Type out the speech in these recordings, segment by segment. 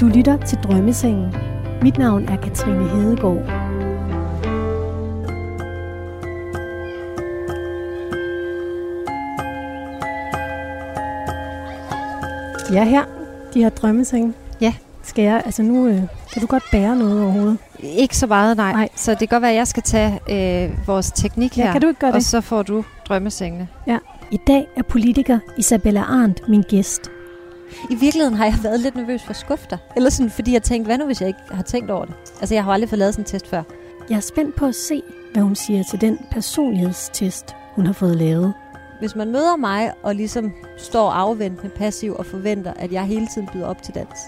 Du lytter til Drømmesengen. Mit navn er Katrine Hedegaard. Ja, her. De her drømmesenge. Ja. Skal jeg, altså nu, øh, kan du godt bære noget overhovedet? Ikke så meget, nej. Nej. Så det kan godt være, at jeg skal tage øh, vores teknik her. Ja, kan du ikke gøre og det? så får du drømmesengene. I dag er politiker Isabella Arndt min gæst. I virkeligheden har jeg været lidt nervøs for dig. Eller sådan, fordi jeg tænkte, hvad nu, hvis jeg ikke har tænkt over det? Altså, jeg har aldrig fået lavet sådan en test før. Jeg er spændt på at se, hvad hun siger til den personlighedstest, hun har fået lavet. Hvis man møder mig og ligesom står afventende, passiv og forventer, at jeg hele tiden byder op til dans,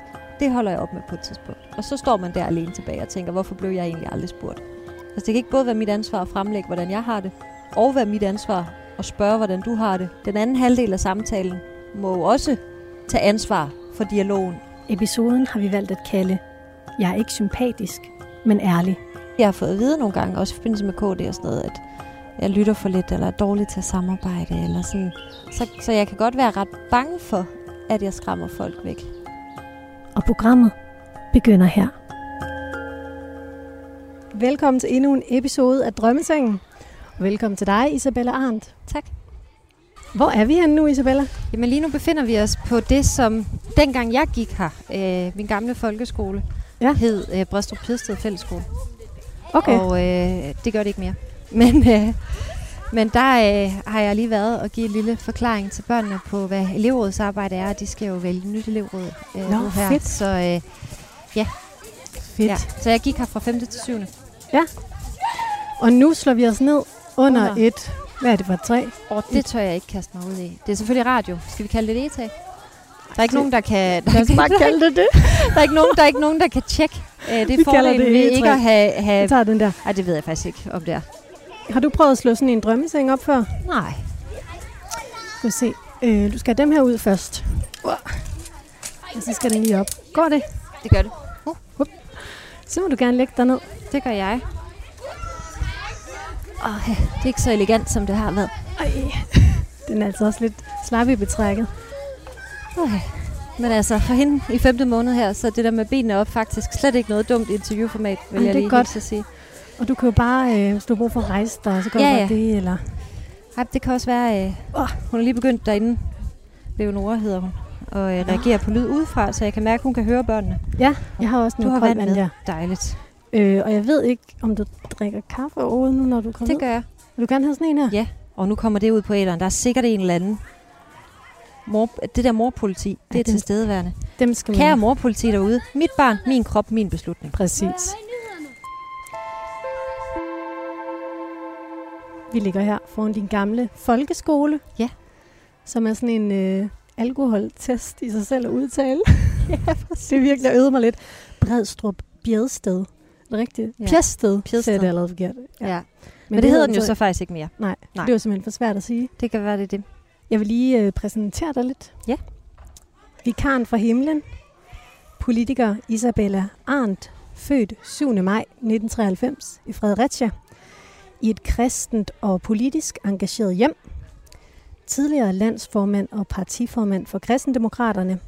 det holder jeg op med på et tidspunkt. Og så står man der alene tilbage og tænker, hvorfor blev jeg egentlig aldrig spurgt? Altså, det kan ikke både være mit ansvar at fremlægge, hvordan jeg har det, og være mit ansvar at spørge, hvordan du har det. Den anden halvdel af samtalen må jo også tage ansvar for dialogen. Episoden har vi valgt at kalde Jeg er ikke sympatisk, men ærlig. Jeg har fået at vide nogle gange, også i forbindelse med KD og sådan noget, at jeg lytter for lidt, eller er dårlig til at samarbejde, eller sådan. Så, så jeg kan godt være ret bange for, at jeg skræmmer folk væk. Og programmet begynder her. Velkommen til endnu en episode af Drømmesengen. Velkommen til dig, Isabella Arndt. Tak. Hvor er vi henne nu, Isabella? Jamen lige nu befinder vi os på det, som dengang jeg gik her, øh, min gamle folkeskole, Ja. hed øh, Bræstrup Pirsted Fællesskole. Okay. Og øh, det gør det ikke mere. Men, øh, men der øh, har jeg lige været og give en lille forklaring til børnene på, hvad elevrådsarbejde er. De skal jo vælge nyt elevråd øh, Nå, nu her. fedt. Så, øh, Fedt. ja. så jeg gik her fra 5. til 7. Og nu slår vi os ned under, Under. et... Hvad er det for et træ? Og det tør jeg ikke kaste mig ud i. Det er selvfølgelig radio. Skal vi kalde det et e-tag? Der er ikke nogen, der kan... Der Lad os bare kalde det det. der er ikke nogen, der er ikke nogen, der kan tjekke. Uh, det Vi er kalder fordelen det ved ikke at have... Jeg have tager den der. ej, det ved jeg faktisk ikke, om det er. Har du prøvet at slå sådan en drømmeseng op før? Nej. Skal vi se. Øh, du skal have dem her ud først. Og så skal den lige op. Går det? Det gør det. Så må du gerne lægge dig ned. Det gør jeg. Oh, det er ikke så elegant, som det har været. Ej. Den er altså også lidt slap i betrækket. Okay. Men altså, for hende i femte måned her, så det der med benene op faktisk slet ikke noget dumt interviewformat, vil Ej, jeg det er lige godt. sige. Og du kan jo bare, øh, hvis du har brug for at rejse dig, så kan Ja, du ja. godt det, eller... Ej, det kan også være, øh, Åh. hun er lige begyndt derinde, Leonora hedder hun, og øh, reagerer på lyd udefra, så jeg kan mærke, at hun kan høre børnene. Ja, jeg har også vand med. der. Dejligt. Øh, og jeg ved ikke, om du drikker kaffe overhovedet nu, når du kommer Det gør jeg. Vil du gerne have sådan en her? Ja. Og nu kommer det ud på æderen. Der er sikkert en eller anden. Mor, det der morpoliti, det Ja, er den- tilstedeværende. Dem skal man... Kære morpoliti derude. Mit barn, min krop, min beslutning. Præcis. Vi ligger her foran din gamle folkeskole. Ja. Som er sådan en øh, alkoholtest i sig selv at udtale. ja, det virkelig øvet mig lidt. Bredstrup Bjedsted. Det rigtigt? Ja. Pjedsted. Pjedsted. Sagde det allerede forkert. Ja. ja. Men, Men det hedder den jo så faktisk ikke mere. Nej, Nej. det var simpelthen for svært at sige. Det kan være det det. Jeg vil lige øh, præsentere dig lidt. Ja. Vikaren fra himlen. Politiker Isabella Arndt, født 7. maj 1993 i Fredericia. I et kristent og politisk engageret hjem. Tidligere landsformand og partiformand for kristendemokraterne.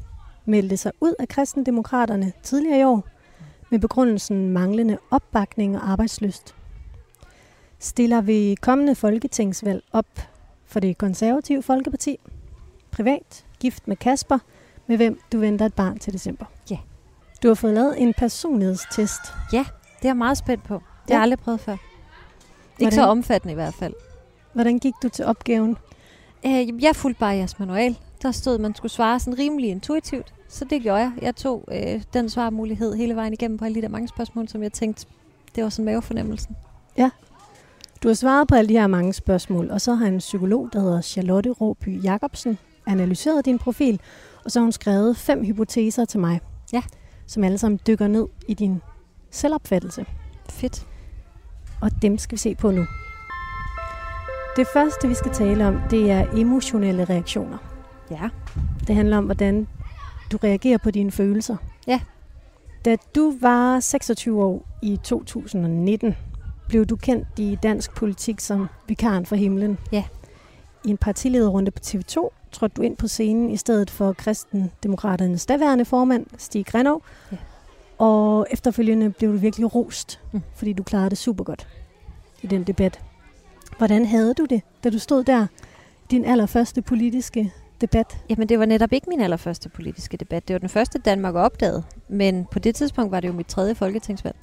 Meldte sig ud af kristendemokraterne tidligere i år med begrundelsen manglende opbakning og arbejdsløst. Stiller ved kommende folketingsvalg op for det konservative Folkeparti. Privat, gift med Kasper, med hvem du venter et barn til december. Ja. Du har fået lavet en personlighedstest. Det er jeg meget spændt på. Det har Ja. jeg aldrig prøvet før. Ikke så Hvordan? omfattende i hvert fald. Hvordan gik du til opgaven? Øh, jeg fulgte bare jeres manual. Der stod, at man skulle svare sådan rimelig intuitivt. Så det gjorde jeg. Jeg tog øh, den svarmulighed hele vejen igennem på alle de der mange spørgsmål, som jeg tænkte, det var sådan mavefornemmelsen. Du har svaret på alle de her mange spørgsmål, og så har en psykolog, der hedder Charlotte Råby Jacobsen, analyseret din profil, og så har hun skrevet fem hypoteser til mig, Ja. som alle sammen dykker ned i din selvopfattelse. Fedt. Og dem skal vi se på nu. Det første, vi skal tale om, det er emotionelle reaktioner. Ja. Det handler om, hvordan du reagerer på dine følelser. Ja. Da du var 26 år i 2019, blev du kendt i dansk politik som vikaren for himlen. Ja. i en partilederrunde på TV2 trådte du ind på scenen i stedet for kristendemokraternes daværende formand, Stig Grenov. Ja. Og efterfølgende blev du virkelig rost, mm. fordi du klarede det super godt i den debat. Hvordan havde du det, da du stod der, din allerførste politiske debat? Jamen, det var netop ikke min allerførste politiske debat. Det var den første, Danmark opdagede. Men på det tidspunkt var det jo mit tredje folketingsvalg.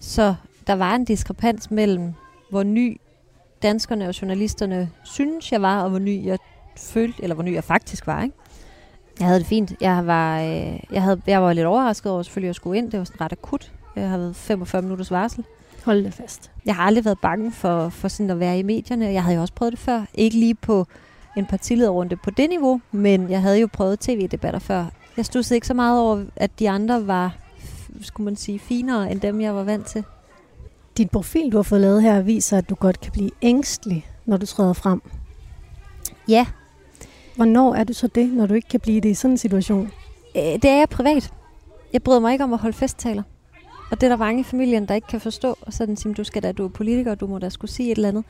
Så der var en diskrepans mellem, hvor ny danskerne og journalisterne synes, jeg var, og hvor ny jeg følte, eller hvor ny jeg faktisk var. Ikke? Jeg havde det fint. Jeg var, øh, jeg, havde, jeg var lidt overrasket over selvfølgelig at skulle ind. Det var sådan ret akut. Jeg havde 45 minutters varsel. Hold det fast. Jeg har aldrig været bange for, for sådan at være i medierne. Jeg havde jo også prøvet det før. Ikke lige på en partilederrunde på det niveau, men jeg havde jo prøvet tv-debatter før. Jeg stod ikke så meget over, at de andre var, skulle man sige, finere end dem, jeg var vant til. Din profil, du har fået lavet her, viser, at du godt kan blive ængstelig, når du træder frem. Ja. Hvornår er du så det, når du ikke kan blive det i sådan en situation? Øh, det er jeg privat. Jeg bryder mig ikke om at holde festtaler. Og det er der mange i familien, der ikke kan forstå. Og sådan siger, du skal da, du er politiker, du må da skulle sige et eller andet.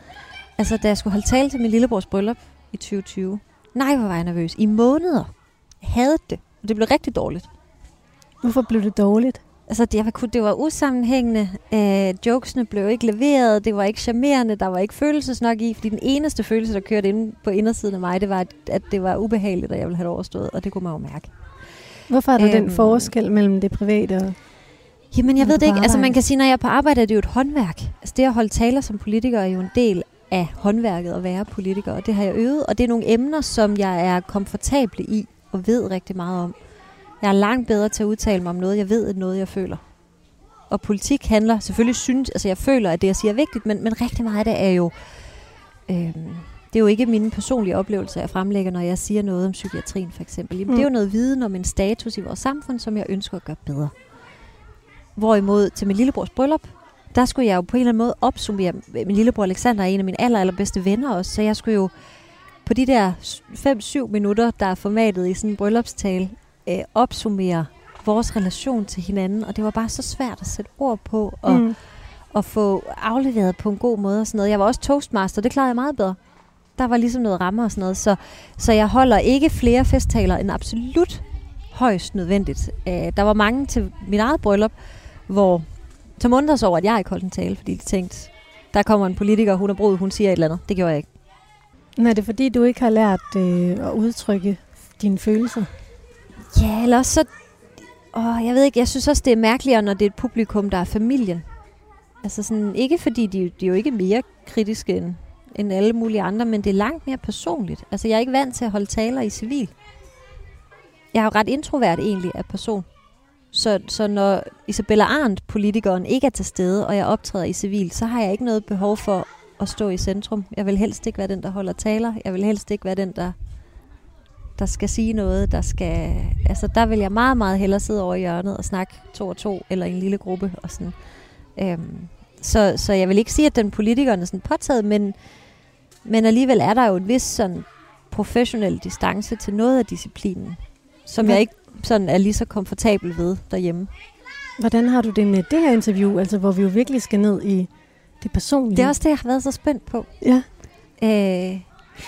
Altså, da jeg skulle holde tale til min lillebrors bryllup i 2020. Nej, hvor var jeg nervøs. I måneder. Jeg havde det. Og det blev rigtig dårligt. Hvorfor blev det dårligt? Altså, det, var, det var usammenhængende. Øh, jokesene blev ikke leveret. Det var ikke charmerende. Der var ikke følelses nok i. Fordi den eneste følelse, der kørte ind på indersiden af mig, det var, at det var ubehageligt, og jeg ville have det overstået. Og det kunne man jo mærke. Hvorfor er der øhm, den forskel mellem det private og Jamen, jeg ved det ikke. Altså, man kan sige, når jeg er på arbejde, er det jo et håndværk. Altså, det at holde taler som politiker er jo en del af håndværket at være politiker, og det har jeg øvet. Og det er nogle emner, som jeg er komfortabel i og ved rigtig meget om. Jeg er langt bedre til at udtale mig om noget, jeg ved, end noget, jeg føler. Og politik handler, selvfølgelig synes, altså jeg føler, at det, jeg siger, er vigtigt, men, men rigtig meget af det er jo, øh, det er jo ikke mine personlige oplevelser, jeg fremlægger, når jeg siger noget om psykiatrien for eksempel. Jamen, mm. Det er jo noget viden om en status i vores samfund, som jeg ønsker at gøre bedre. Hvorimod til min lillebrors bryllup, der skulle jeg jo på en eller anden måde opsummere. Min lillebror Alexander er en af mine aller, allerbedste venner også, så jeg skulle jo på de der 5-7 minutter, der er formatet i sådan en bryllupstale, øh, opsummere vores relation til hinanden, og det var bare så svært at sætte ord på, og, mm. og få afleveret på en god måde og sådan noget. Jeg var også toastmaster, det klarede jeg meget bedre. Der var ligesom noget rammer og sådan noget, så, så jeg holder ikke flere festtaler end absolut højst nødvendigt. Øh, der var mange til mit eget bryllup, hvor som undrede sig over, at jeg ikke holdt en tale, fordi de tænkte, der kommer en politiker, hun er brud, hun siger et eller andet. Det gjorde jeg ikke. Men er det fordi, du ikke har lært øh, at udtrykke dine følelser? Ja, eller også så... Åh, jeg ved ikke, jeg synes også, det er mærkeligere, når det er et publikum, der er familien. Altså sådan, ikke fordi de, de er jo ikke mere kritiske end, end alle mulige andre, men det er langt mere personligt. Altså, jeg er ikke vant til at holde taler i civil. Jeg er jo ret introvert egentlig af person. Så, så når Isabella Arndt, politikeren, ikke er til stede, og jeg optræder i civil, så har jeg ikke noget behov for at stå i centrum. Jeg vil helst ikke være den, der holder taler. Jeg vil helst ikke være den, der, der skal sige noget. Der, skal, altså, der vil jeg meget, meget hellere sidde over i hjørnet og snakke to og to, eller i en lille gruppe. Og sådan. Øhm, så, så jeg vil ikke sige, at den politikeren er sådan påtaget, men, men alligevel er der jo en vis sådan professionel distance til noget af disciplinen, som ja. jeg ikke sådan er lige så komfortabel ved derhjemme. Hvordan har du det med det her interview, altså hvor vi jo virkelig skal ned i det personlige? Det er også det, jeg har været så spændt på. Ja. Øh,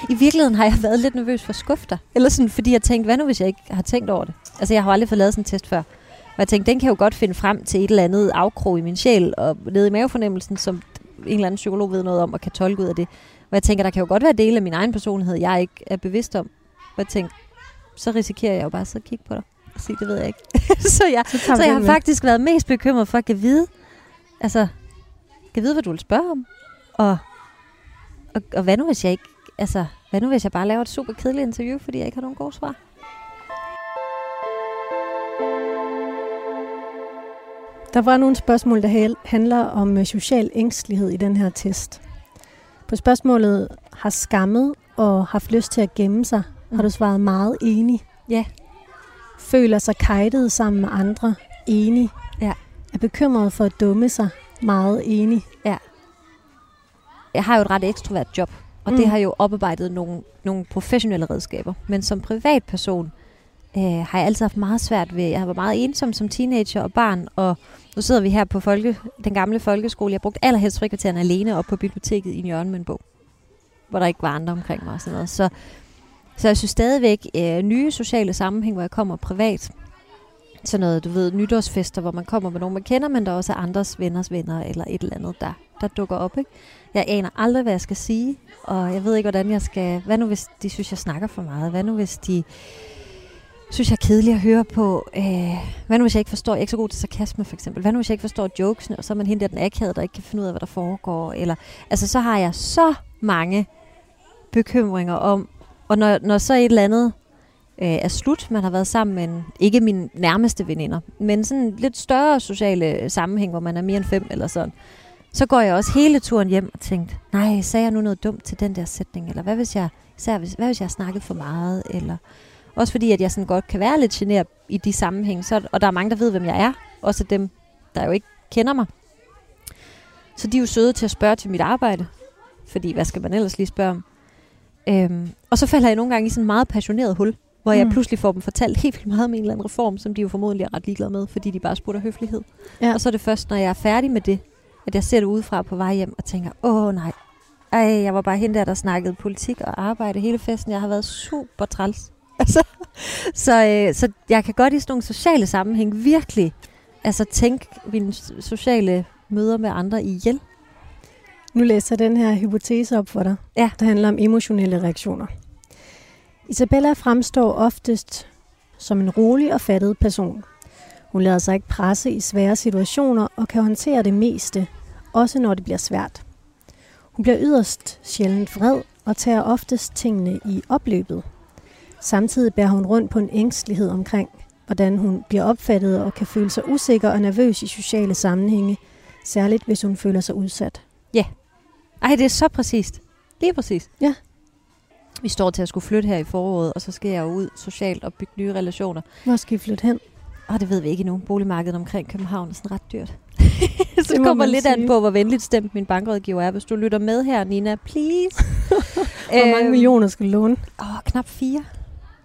I virkeligheden har jeg været lidt nervøs for skufter. Eller sådan, fordi jeg tænkte, hvad nu hvis jeg ikke har tænkt over det? Altså jeg har aldrig fået lavet sådan en test før. Og jeg tænkte, den kan jo godt finde frem til et eller andet afkrog i min sjæl, og nede i mavefornemmelsen, som en eller anden psykolog ved noget om, og kan tolke ud af det. Og jeg tænker, der kan jo godt være dele af min egen personlighed, jeg ikke er bevidst om. Og jeg tænkte, så risikerer jeg jo bare at sidde og kigge på dig sige, det ved jeg ikke. så jeg, så, så jeg har med. faktisk været mest bekymret for at vide, altså, kan vide, hvad du vil spørge om. Og, og, og hvad nu, hvis jeg ikke, altså, hvad nu, hvis jeg bare laver et super kedeligt interview, fordi jeg ikke har nogen gode svar? Der var nogle spørgsmål, der handler om øh, social ængstelighed i den her test. På spørgsmålet har skammet og haft lyst til at gemme sig. Har du svaret meget enig. Ja føler sig kajtet sammen med andre, enig. Ja. Er bekymret for at dumme sig, meget enig. Ja. Jeg har jo et ret ekstrovert job, og mm. det har jo oparbejdet nogle, nogle professionelle redskaber. Men som privatperson øh, har jeg altid haft meget svært ved, jeg har været meget ensom som teenager og barn, og nu sidder vi her på folke, den gamle folkeskole. Jeg har brugt allerhelst frikvarteren alene op på biblioteket i en hjørne med en bog. hvor der ikke var andre omkring mig og sådan noget. Så, så jeg synes stadigvæk, øh, nye sociale sammenhæng, hvor jeg kommer privat, sådan noget, du ved, nytårsfester, hvor man kommer med nogen, man kender, men der også er andres venners venner, eller et eller andet, der, der dukker op, ikke? Jeg aner aldrig, hvad jeg skal sige, og jeg ved ikke, hvordan jeg skal... Hvad nu, hvis de synes, jeg snakker for meget? Hvad nu, hvis de synes, jeg er kedelig at høre på? Øh, hvad nu, hvis jeg ikke forstår... Jeg er ikke så god til sarkasme, for eksempel. Hvad nu, hvis jeg ikke forstår jokesene, og så er man hende der den akavede, der ikke kan finde ud af, hvad der foregår? Eller, altså, så har jeg så mange bekymringer om... Og når, når så et eller andet øh, er slut, man har været sammen med en, ikke min nærmeste veninder, men sådan lidt større sociale sammenhæng, hvor man er mere end fem eller sådan, så går jeg også hele turen hjem og tænkte, nej, sagde jeg nu noget dumt til den der sætning, eller hvad hvis jeg, især hvis, hvad hvis jeg har snakket for meget, eller også fordi, at jeg sådan godt kan være lidt generet i de sammenhæng, så, og der er mange, der ved, hvem jeg er, også dem, der jo ikke kender mig. Så de er jo søde til at spørge til mit arbejde, fordi hvad skal man ellers lige spørge om? Øhm, og så falder jeg nogle gange i sådan en meget passioneret hul, hvor jeg mm. pludselig får dem fortalt helt vildt meget om en eller anden reform, som de jo formodentlig er ret ligeglade med, fordi de bare spurgte høflighed. Ja. Og så er det først, når jeg er færdig med det, at jeg ser det udefra på vej hjem og tænker, åh nej, ej, jeg var bare hende der, der snakkede politik og arbejde hele festen. Jeg har været super træls. Altså, så, øh, så jeg kan godt i sådan nogle sociale sammenhæng virkelig altså, tænke mine sociale møder med andre ihjel. Nu læser jeg den her hypotese op for dig, ja. der handler om emotionelle reaktioner. Isabella fremstår oftest som en rolig og fattet person. Hun lader sig ikke presse i svære situationer og kan håndtere det meste, også når det bliver svært. Hun bliver yderst sjældent vred og tager oftest tingene i opløbet. Samtidig bærer hun rundt på en ængstelighed omkring, hvordan hun bliver opfattet og kan føle sig usikker og nervøs i sociale sammenhænge, særligt hvis hun føler sig udsat. Ej, det er så præcist. Lige præcis. Ja. Vi står til at skulle flytte her i foråret, og så skal jeg ud socialt og bygge nye relationer. Hvor skal I flytte hen? Og det ved vi ikke endnu. Boligmarkedet omkring København er sådan ret dyrt. så det kommer lidt sige. an på, hvor venligt stemt min bankrådgiver er. Hvis du lytter med her, Nina, please. hvor mange øhm, millioner skal du låne? Åh, knap fire.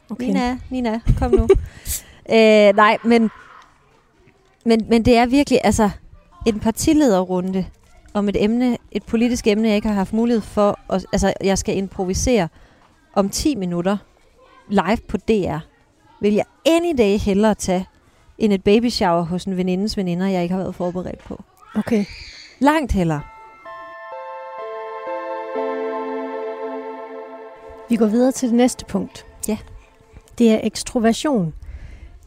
Okay. Nina, Nina, kom nu. øh, nej, men, men, men det er virkelig altså en partilederrunde om et emne, et politisk emne, jeg ikke har haft mulighed for. At, altså, jeg skal improvisere om 10 minutter live på DR. Vil jeg any day hellere tage, end et baby shower hos en venindes veninder, jeg ikke har været forberedt på. Okay. Langt hellere. Vi går videre til det næste punkt. Ja. Det er ekstroversion.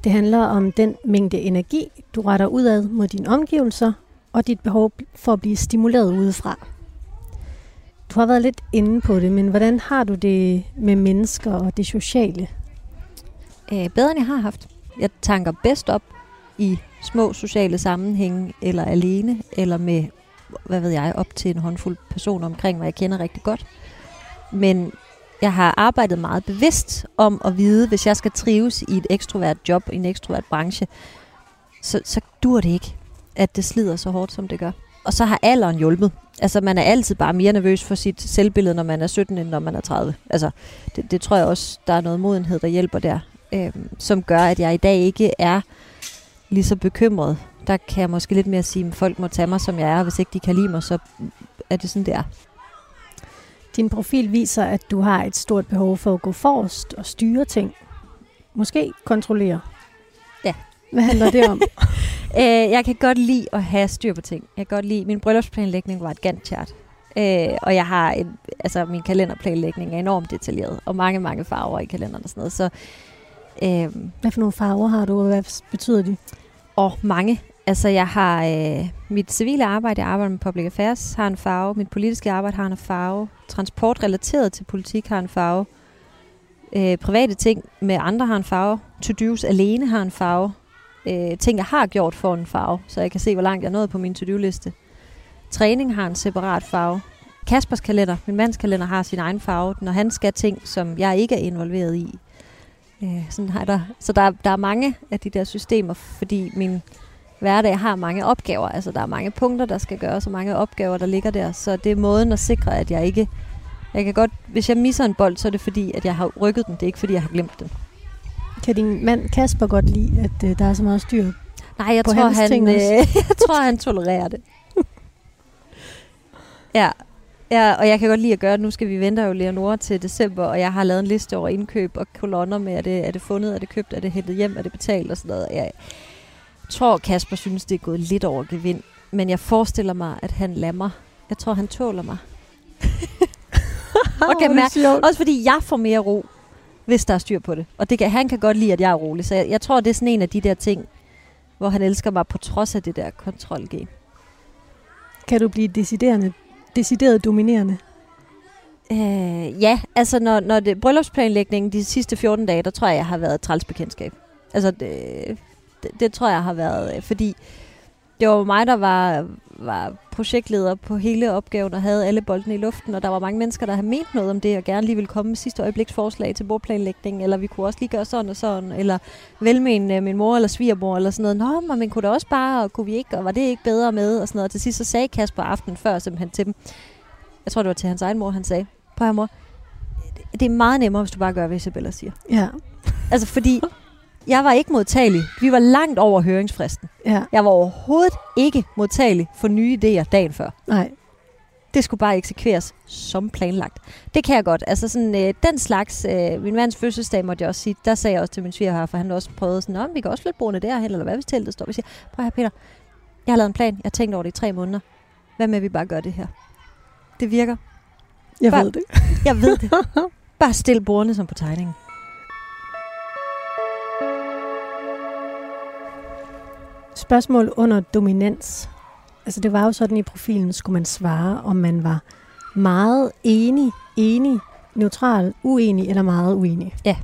Det handler om den mængde energi, du retter udad mod dine omgivelser, og dit behov for at blive stimuleret udefra. Du har været lidt inde på det, men hvordan har du det med mennesker og det sociale? Æh, bedre end jeg har haft. Jeg tanker bedst op i små sociale sammenhænge, eller alene, eller med, hvad ved jeg, op til en håndfuld personer omkring mig, jeg kender rigtig godt. Men jeg har arbejdet meget bevidst om at vide, hvis jeg skal trives i et ekstrovert job, i en ekstrovert branche, så, så dur det ikke, at det slider så hårdt, som det gør. Og så har alderen hjulpet. Altså, man er altid bare mere nervøs for sit selvbillede, når man er 17, end når man er 30. Altså, det, det tror jeg også, der er noget modenhed, der hjælper der, øh, som gør, at jeg i dag ikke er lige så bekymret. Der kan jeg måske lidt mere sige, at folk må tage mig, som jeg er, hvis ikke de kan lide mig, så er det sådan, det er. Din profil viser, at du har et stort behov for at gå forrest og styre ting. Måske kontrollere. Ja. Hvad handler det om? øh, jeg kan godt lide at have styr på ting. Jeg kan godt lide, min bryllupsplanlægning var et Gantt-chart. Øh, og jeg har en, altså min kalenderplanlægning er enormt detaljeret, og mange, mange farver i kalenderen og sådan noget. Så, øh, hvad for nogle farver har du, og hvad betyder de? Og mange. Altså, jeg har øh, mit civile arbejde, jeg arbejder med public affairs, har en farve. Mit politiske arbejde har en farve. Transport relateret til politik har en farve. Øh, private ting med andre har en farve. To-dos alene har en farve. Øh, ting, jeg har gjort, for en farve, så jeg kan se, hvor langt jeg er nået på min to-do-liste. Træning har en separat farve. Kaspers kalender, min mands kalender, har sin egen farve, når han skal ting, som jeg ikke er involveret i. Øh, sådan har der. Så der, der er mange af de der systemer, fordi min hverdag har mange opgaver. Altså, der er mange punkter, der skal gøres, og mange opgaver, der ligger der. Så det er måden at sikre, at jeg ikke... Jeg kan godt, hvis jeg misser en bold, så er det fordi, at jeg har rykket den. Det er ikke fordi, jeg har glemt den. Kan din mand Kasper godt lide, at uh, der er så meget styr Nej, jeg på tror, han, øh, jeg tror, han tolererer det. ja. Ja, og jeg kan godt lide at gøre det. Nu skal vi vente jo Leonora til december, og jeg har lavet en liste over indkøb og kolonner med, er det, er det fundet, er det købt, er det hentet hjem, er det betalt og sådan noget. Jeg tror, Kasper synes, det er gået lidt over gevind, men jeg forestiller mig, at han lader mig. Jeg tror, han tåler mig. og kan mærke, også fordi jeg får mere ro, hvis der er styr på det. Og det kan, han kan godt lide, at jeg er rolig. Så jeg, jeg tror, det er sådan en af de der ting, hvor han elsker mig på trods af det der kontrolgen. Kan du blive deciderende, decideret dominerende? Øh, ja, altså når, når det bryllupsplanlægningen de sidste 14 dage, der tror jeg, jeg har været trælsbekendtskab. Altså det, det, det tror jeg har været, øh, fordi det var mig, der var, var projektleder på hele opgaven og havde alle boldene i luften, og der var mange mennesker, der havde ment noget om det, og gerne lige ville komme med sidste øjebliks forslag til bordplanlægning, eller vi kunne også lige gøre sådan og sådan, eller velmene øh, min mor eller svigermor, eller sådan noget. Nå, men kunne det også bare, og kunne vi ikke, og var det ikke bedre med, og sådan noget. Og til sidst så sagde Kasper aften før simpelthen til dem, jeg tror det var til hans egen mor, han sagde, prøv her mor, det er meget nemmere, hvis du bare gør, hvad Isabella siger. Ja. Altså fordi, jeg var ikke modtagelig. Vi var langt over høringsfristen. Ja. Jeg var overhovedet ikke modtagelig for nye idéer dagen før. Nej. Det skulle bare eksekveres som planlagt. Det kan jeg godt. Altså sådan, øh, den slags, øh, min mands fødselsdag måtte jeg også sige, der sagde jeg også til min sviger her, for han også prøvede sådan, om vi kan også flytte bordene derhen, eller hvad hvis teltet står. Vi siger, prøv her Peter, jeg har lavet en plan, jeg har tænkt over det i tre måneder. Hvad med, at vi bare gør det her? Det virker. Jeg Bare- ved det. Jeg ved det. Bare stil bordene som på tegningen. Spørgsmål under dominans. Altså det var jo sådan i profilen, skulle man svare, om man var meget enig, enig, neutral, uenig eller meget uenig. Ja.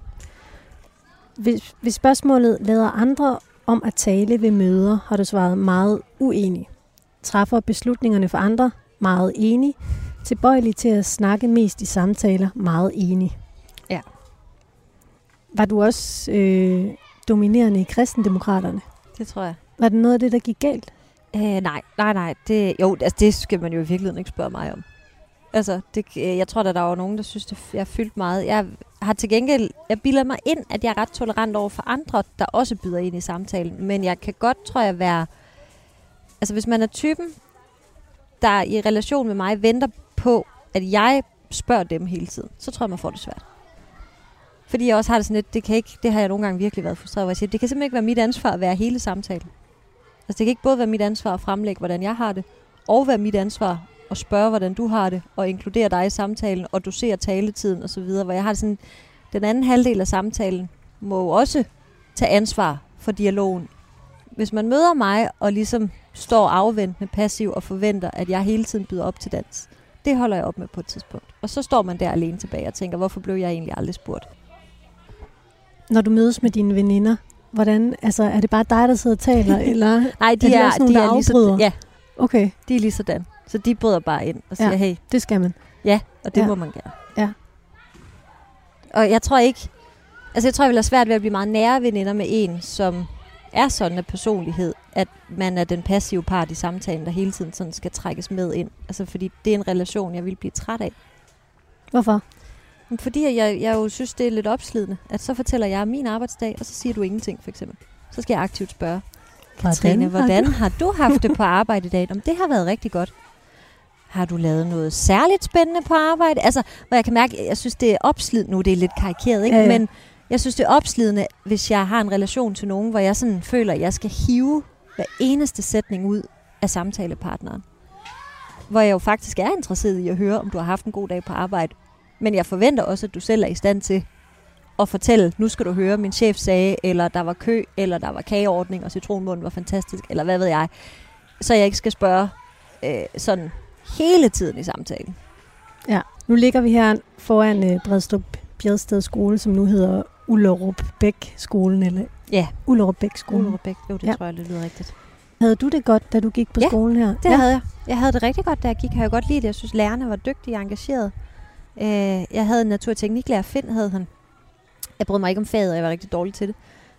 Hvis, hvis spørgsmålet lader andre om at tale ved møder, har du svaret meget uenig. Træffer beslutningerne for andre, meget enig. Tilbøjelig til at snakke mest i samtaler, meget enig. Ja. Var du også øh, dominerende i kristendemokraterne? Det tror jeg. Var det noget af det, der gik galt? Øh, nej, nej, nej. Det, jo, altså, det skal man jo i virkeligheden ikke spørge mig om. Altså, det, øh, jeg tror, at der var nogen, der synes, at jeg fyldt meget. Jeg har til gengæld, jeg bilder mig ind, at jeg er ret tolerant over for andre, der også byder ind i samtalen. Men jeg kan godt, tror jeg, være... Altså, hvis man er typen, der i relation med mig venter på, at jeg spørger dem hele tiden, så tror jeg, man får det svært. Fordi jeg også har det sådan lidt, det, kan ikke, det har jeg nogle gange virkelig været frustreret over. Jeg siger, det kan simpelthen ikke være mit ansvar at være hele samtalen. Altså det kan ikke både være mit ansvar at fremlægge, hvordan jeg har det, og være mit ansvar at spørge, hvordan du har det, og inkludere dig i samtalen, og dosere taletiden osv., hvor jeg har sådan, den anden halvdel af samtalen må jo også tage ansvar for dialogen. Hvis man møder mig og ligesom står afventende passiv og forventer, at jeg hele tiden byder op til dans, det holder jeg op med på et tidspunkt. Og så står man der alene tilbage og tænker, hvorfor blev jeg egentlig aldrig spurgt? Når du mødes med dine veninder, hvordan, altså, er det bare dig, der sidder og taler, eller? Nej, de Er de er, også nogen, de der er lige så, ja, Okay, de er lige sådan. Så de bryder bare ind og siger, Ja. hey, det skal man. Ja, og det ja. må man gerne. Ja. Og jeg tror ikke... Altså, jeg tror, jeg vil have svært ved at blive meget nære veninder med en, som er sådan en personlighed, at man er den passive part i samtalen, der hele tiden sådan skal trækkes med ind. Altså, fordi det er en relation, jeg vil blive træt af. Hvorfor? Fordi jeg, jeg jo synes, det er lidt opslidende, at så fortæller jeg min arbejdsdag, og så siger du ingenting, for eksempel. Så skal jeg aktivt spørge, Katrine, hvordan har du haft det på arbejde i dag? Om det har været rigtig godt. Har du lavet noget særligt spændende på arbejde? Altså, hvor jeg kan mærke, jeg synes, det er opslidende. Nu det er lidt karikeret, ikke? Ja, ja. Men jeg synes, det er opslidende, hvis jeg har en relation til nogen, hvor jeg sådan føler, at jeg skal hive hver eneste sætning ud af samtalepartneren. Hvor jeg jo faktisk er interesseret i at høre, om du har haft en god dag på arbejde. Men jeg forventer også, at du selv er i stand til at fortælle, nu skal du høre, min chef sagde, eller der var kø, eller der var kageordning, og citronmunden var fantastisk, eller hvad ved jeg. Så jeg ikke skal spørge øh, sådan hele tiden i samtalen. Nu ligger vi her foran øh, Bredstrup Bjedsted skole, som nu hedder Ullerup Bæk skolen, eller Ja, Ullerup Bæk skolen. Ulrik Bæk, jo, det Ja. ja. tror jeg, det lyder rigtigt. Havde du det godt, da du gik på Ja, skolen her? Det ja. havde jeg. Jeg havde det rigtig godt, da jeg gik. Jeg havde godt lide det. Jeg synes, lærerne var dygtige og engagerede. Øh, jeg havde en natur- og tekniklærer. Finn havde han. Jeg brød mig ikke om faget, og jeg var rigtig dårlig til det.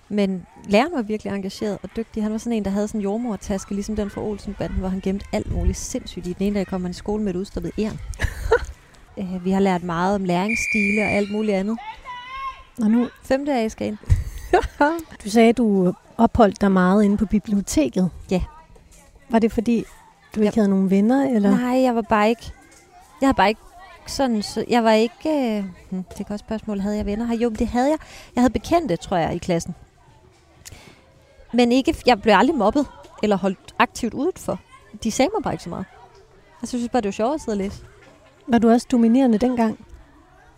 Men læreren var virkelig engageret og dygtig. Han var sådan en, der havde sådan en jordmortaske, ligesom den fra Olsenbanden, hvor han gemte alt muligt sindssygt i. Den ene dag kom han i skole med et udstoppet æren. øh, vi har lært meget om læringsstile og alt muligt andet. Og nu, Femte A skal ind. du sagde, du opholdt dig meget inde på biblioteket. Ja. Var det fordi, du ikke Ja. havde nogen venner? Eller? Nej, jeg var bare ikke... Jeg har bare ikke sådan, så jeg var ikke... Øh, hm, det kan også spørgsmål, havde jeg venner her? Jo, det havde jeg. Jeg havde bekendte, tror jeg, i klassen. Men ikke, jeg blev aldrig mobbet eller holdt aktivt udenfor. De sagde mig bare ikke så meget. Jeg synes bare, det var sjovt at sidde og læse. Var du også dominerende dengang?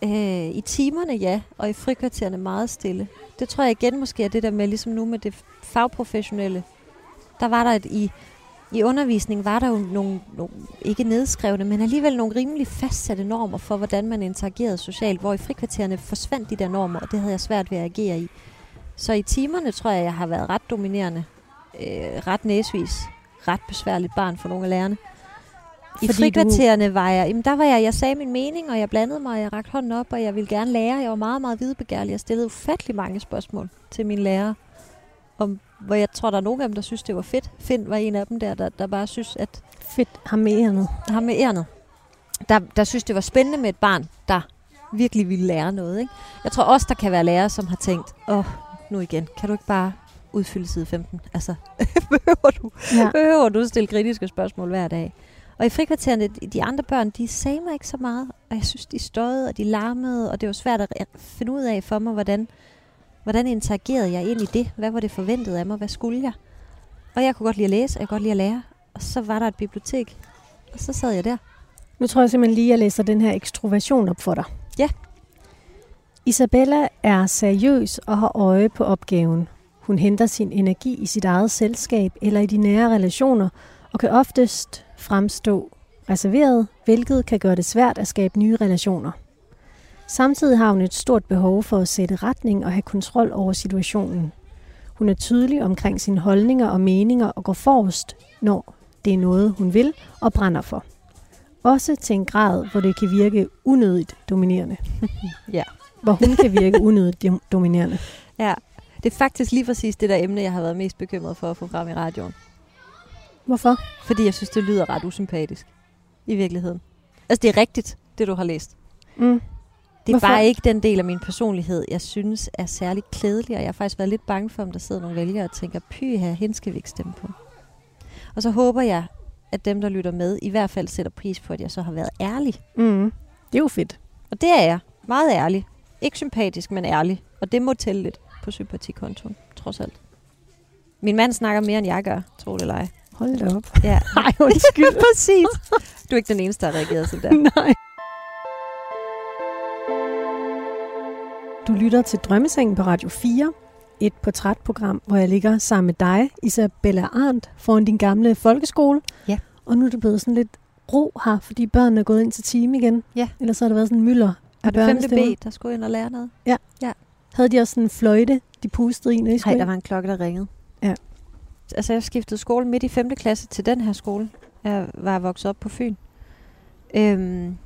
Øh, I timerne, ja. Og i frikvartererne meget stille. Det tror jeg igen måske er det der med, ligesom nu med det fagprofessionelle. Der var der et, i, i undervisning var der jo nogle, nogle, ikke nedskrevne, men alligevel nogle rimelig fastsatte normer for, hvordan man interagerede socialt, hvor i frikvartererne forsvandt de der normer, og det havde jeg svært ved at agere i. Så i timerne tror jeg, jeg har været ret dominerende, øh, ret næsvis, ret besværligt barn for nogle af lærerne. I Fordi frikvartererne du... var jeg, jamen der var jeg, jeg sagde min mening, og jeg blandede mig, og jeg rakte hånden op, og jeg ville gerne lære. Jeg var meget, meget videbegærlig. Jeg stillede ufattelig mange spørgsmål til mine lærere, om, hvor jeg tror, der er nogle af dem, der synes, det var fedt. Finn var en af dem der, der, der bare synes, at... Fedt har med ærnet. Har med ærnet. Der, der synes, det var spændende med et barn, der virkelig ville lære noget. Ikke? Jeg tror også, der kan være lærere, som har tænkt, åh, oh, nu igen, kan du ikke bare udfylde side 15? Altså, behøver du, ja. behøver du stille kritiske spørgsmål hver dag? Og i frikvartererne, de andre børn, de sagde mig ikke så meget. Og jeg synes, de støjede, og de larmede, og det var svært at finde ud af for mig, hvordan, hvordan interagerede jeg ind i det? Hvad var det forventet af mig? Hvad skulle jeg? Og jeg kunne godt lide at læse, og jeg kunne godt lide at lære. Og så var der et bibliotek, og så sad jeg der. Nu tror jeg simpelthen lige, at jeg læser den her ekstroversion op for dig. Ja. Isabella er seriøs og har øje på opgaven. Hun henter sin energi i sit eget selskab eller i de nære relationer, og kan oftest fremstå reserveret, hvilket kan gøre det svært at skabe nye relationer. Samtidig har hun et stort behov for at sætte retning og have kontrol over situationen. Hun er tydelig omkring sine holdninger og meninger og går forrest, når det er noget, hun vil og brænder for. Også til en grad, hvor det kan virke unødigt dominerende. ja. Hvor hun kan virke unødigt dominerende. Ja, det er faktisk lige præcis det der emne, jeg har været mest bekymret for at få frem i radioen. Hvorfor? Fordi jeg synes, det lyder ret usympatisk. I virkeligheden. Altså, det er rigtigt, det du har læst. Mm. Det er Hvorfor? bare ikke den del af min personlighed, jeg synes er særlig klædelig, og jeg har faktisk været lidt bange for, om der sidder nogle vælgere og tænker, py her, hende skal vi ikke stemme på. Og så håber jeg, at dem, der lytter med, i hvert fald sætter pris på, at jeg så har været ærlig. Mm. Det er jo fedt. Og det er jeg. Meget ærlig. Ikke sympatisk, men ærlig. Og det må tælle lidt på sympatikontoen, trods alt. Min mand snakker mere, end jeg gør, tro det eller ej. Hold da op. Ja. Nej, undskyld. Præcis. Du er ikke den eneste, der har reageret sådan der. Nej. Du lytter til Drømmesengen på Radio 4, et portrætprogram, hvor jeg ligger sammen med dig, Isabella Arndt, foran din gamle folkeskole. Ja. Og nu er det blevet sådan lidt ro her, fordi børnene er gået ind til time igen. Ja. Ellers har der været sådan en mylder af det 5. B, der skulle ind og lære noget. Ja. ja. Havde de også sådan en fløjte, de pustede i, når I Nej, der var en klokke, der ringede. Ja altså jeg skiftede skole midt i 5. klasse til den her skole. Jeg var vokset op på Fyn. Øhm,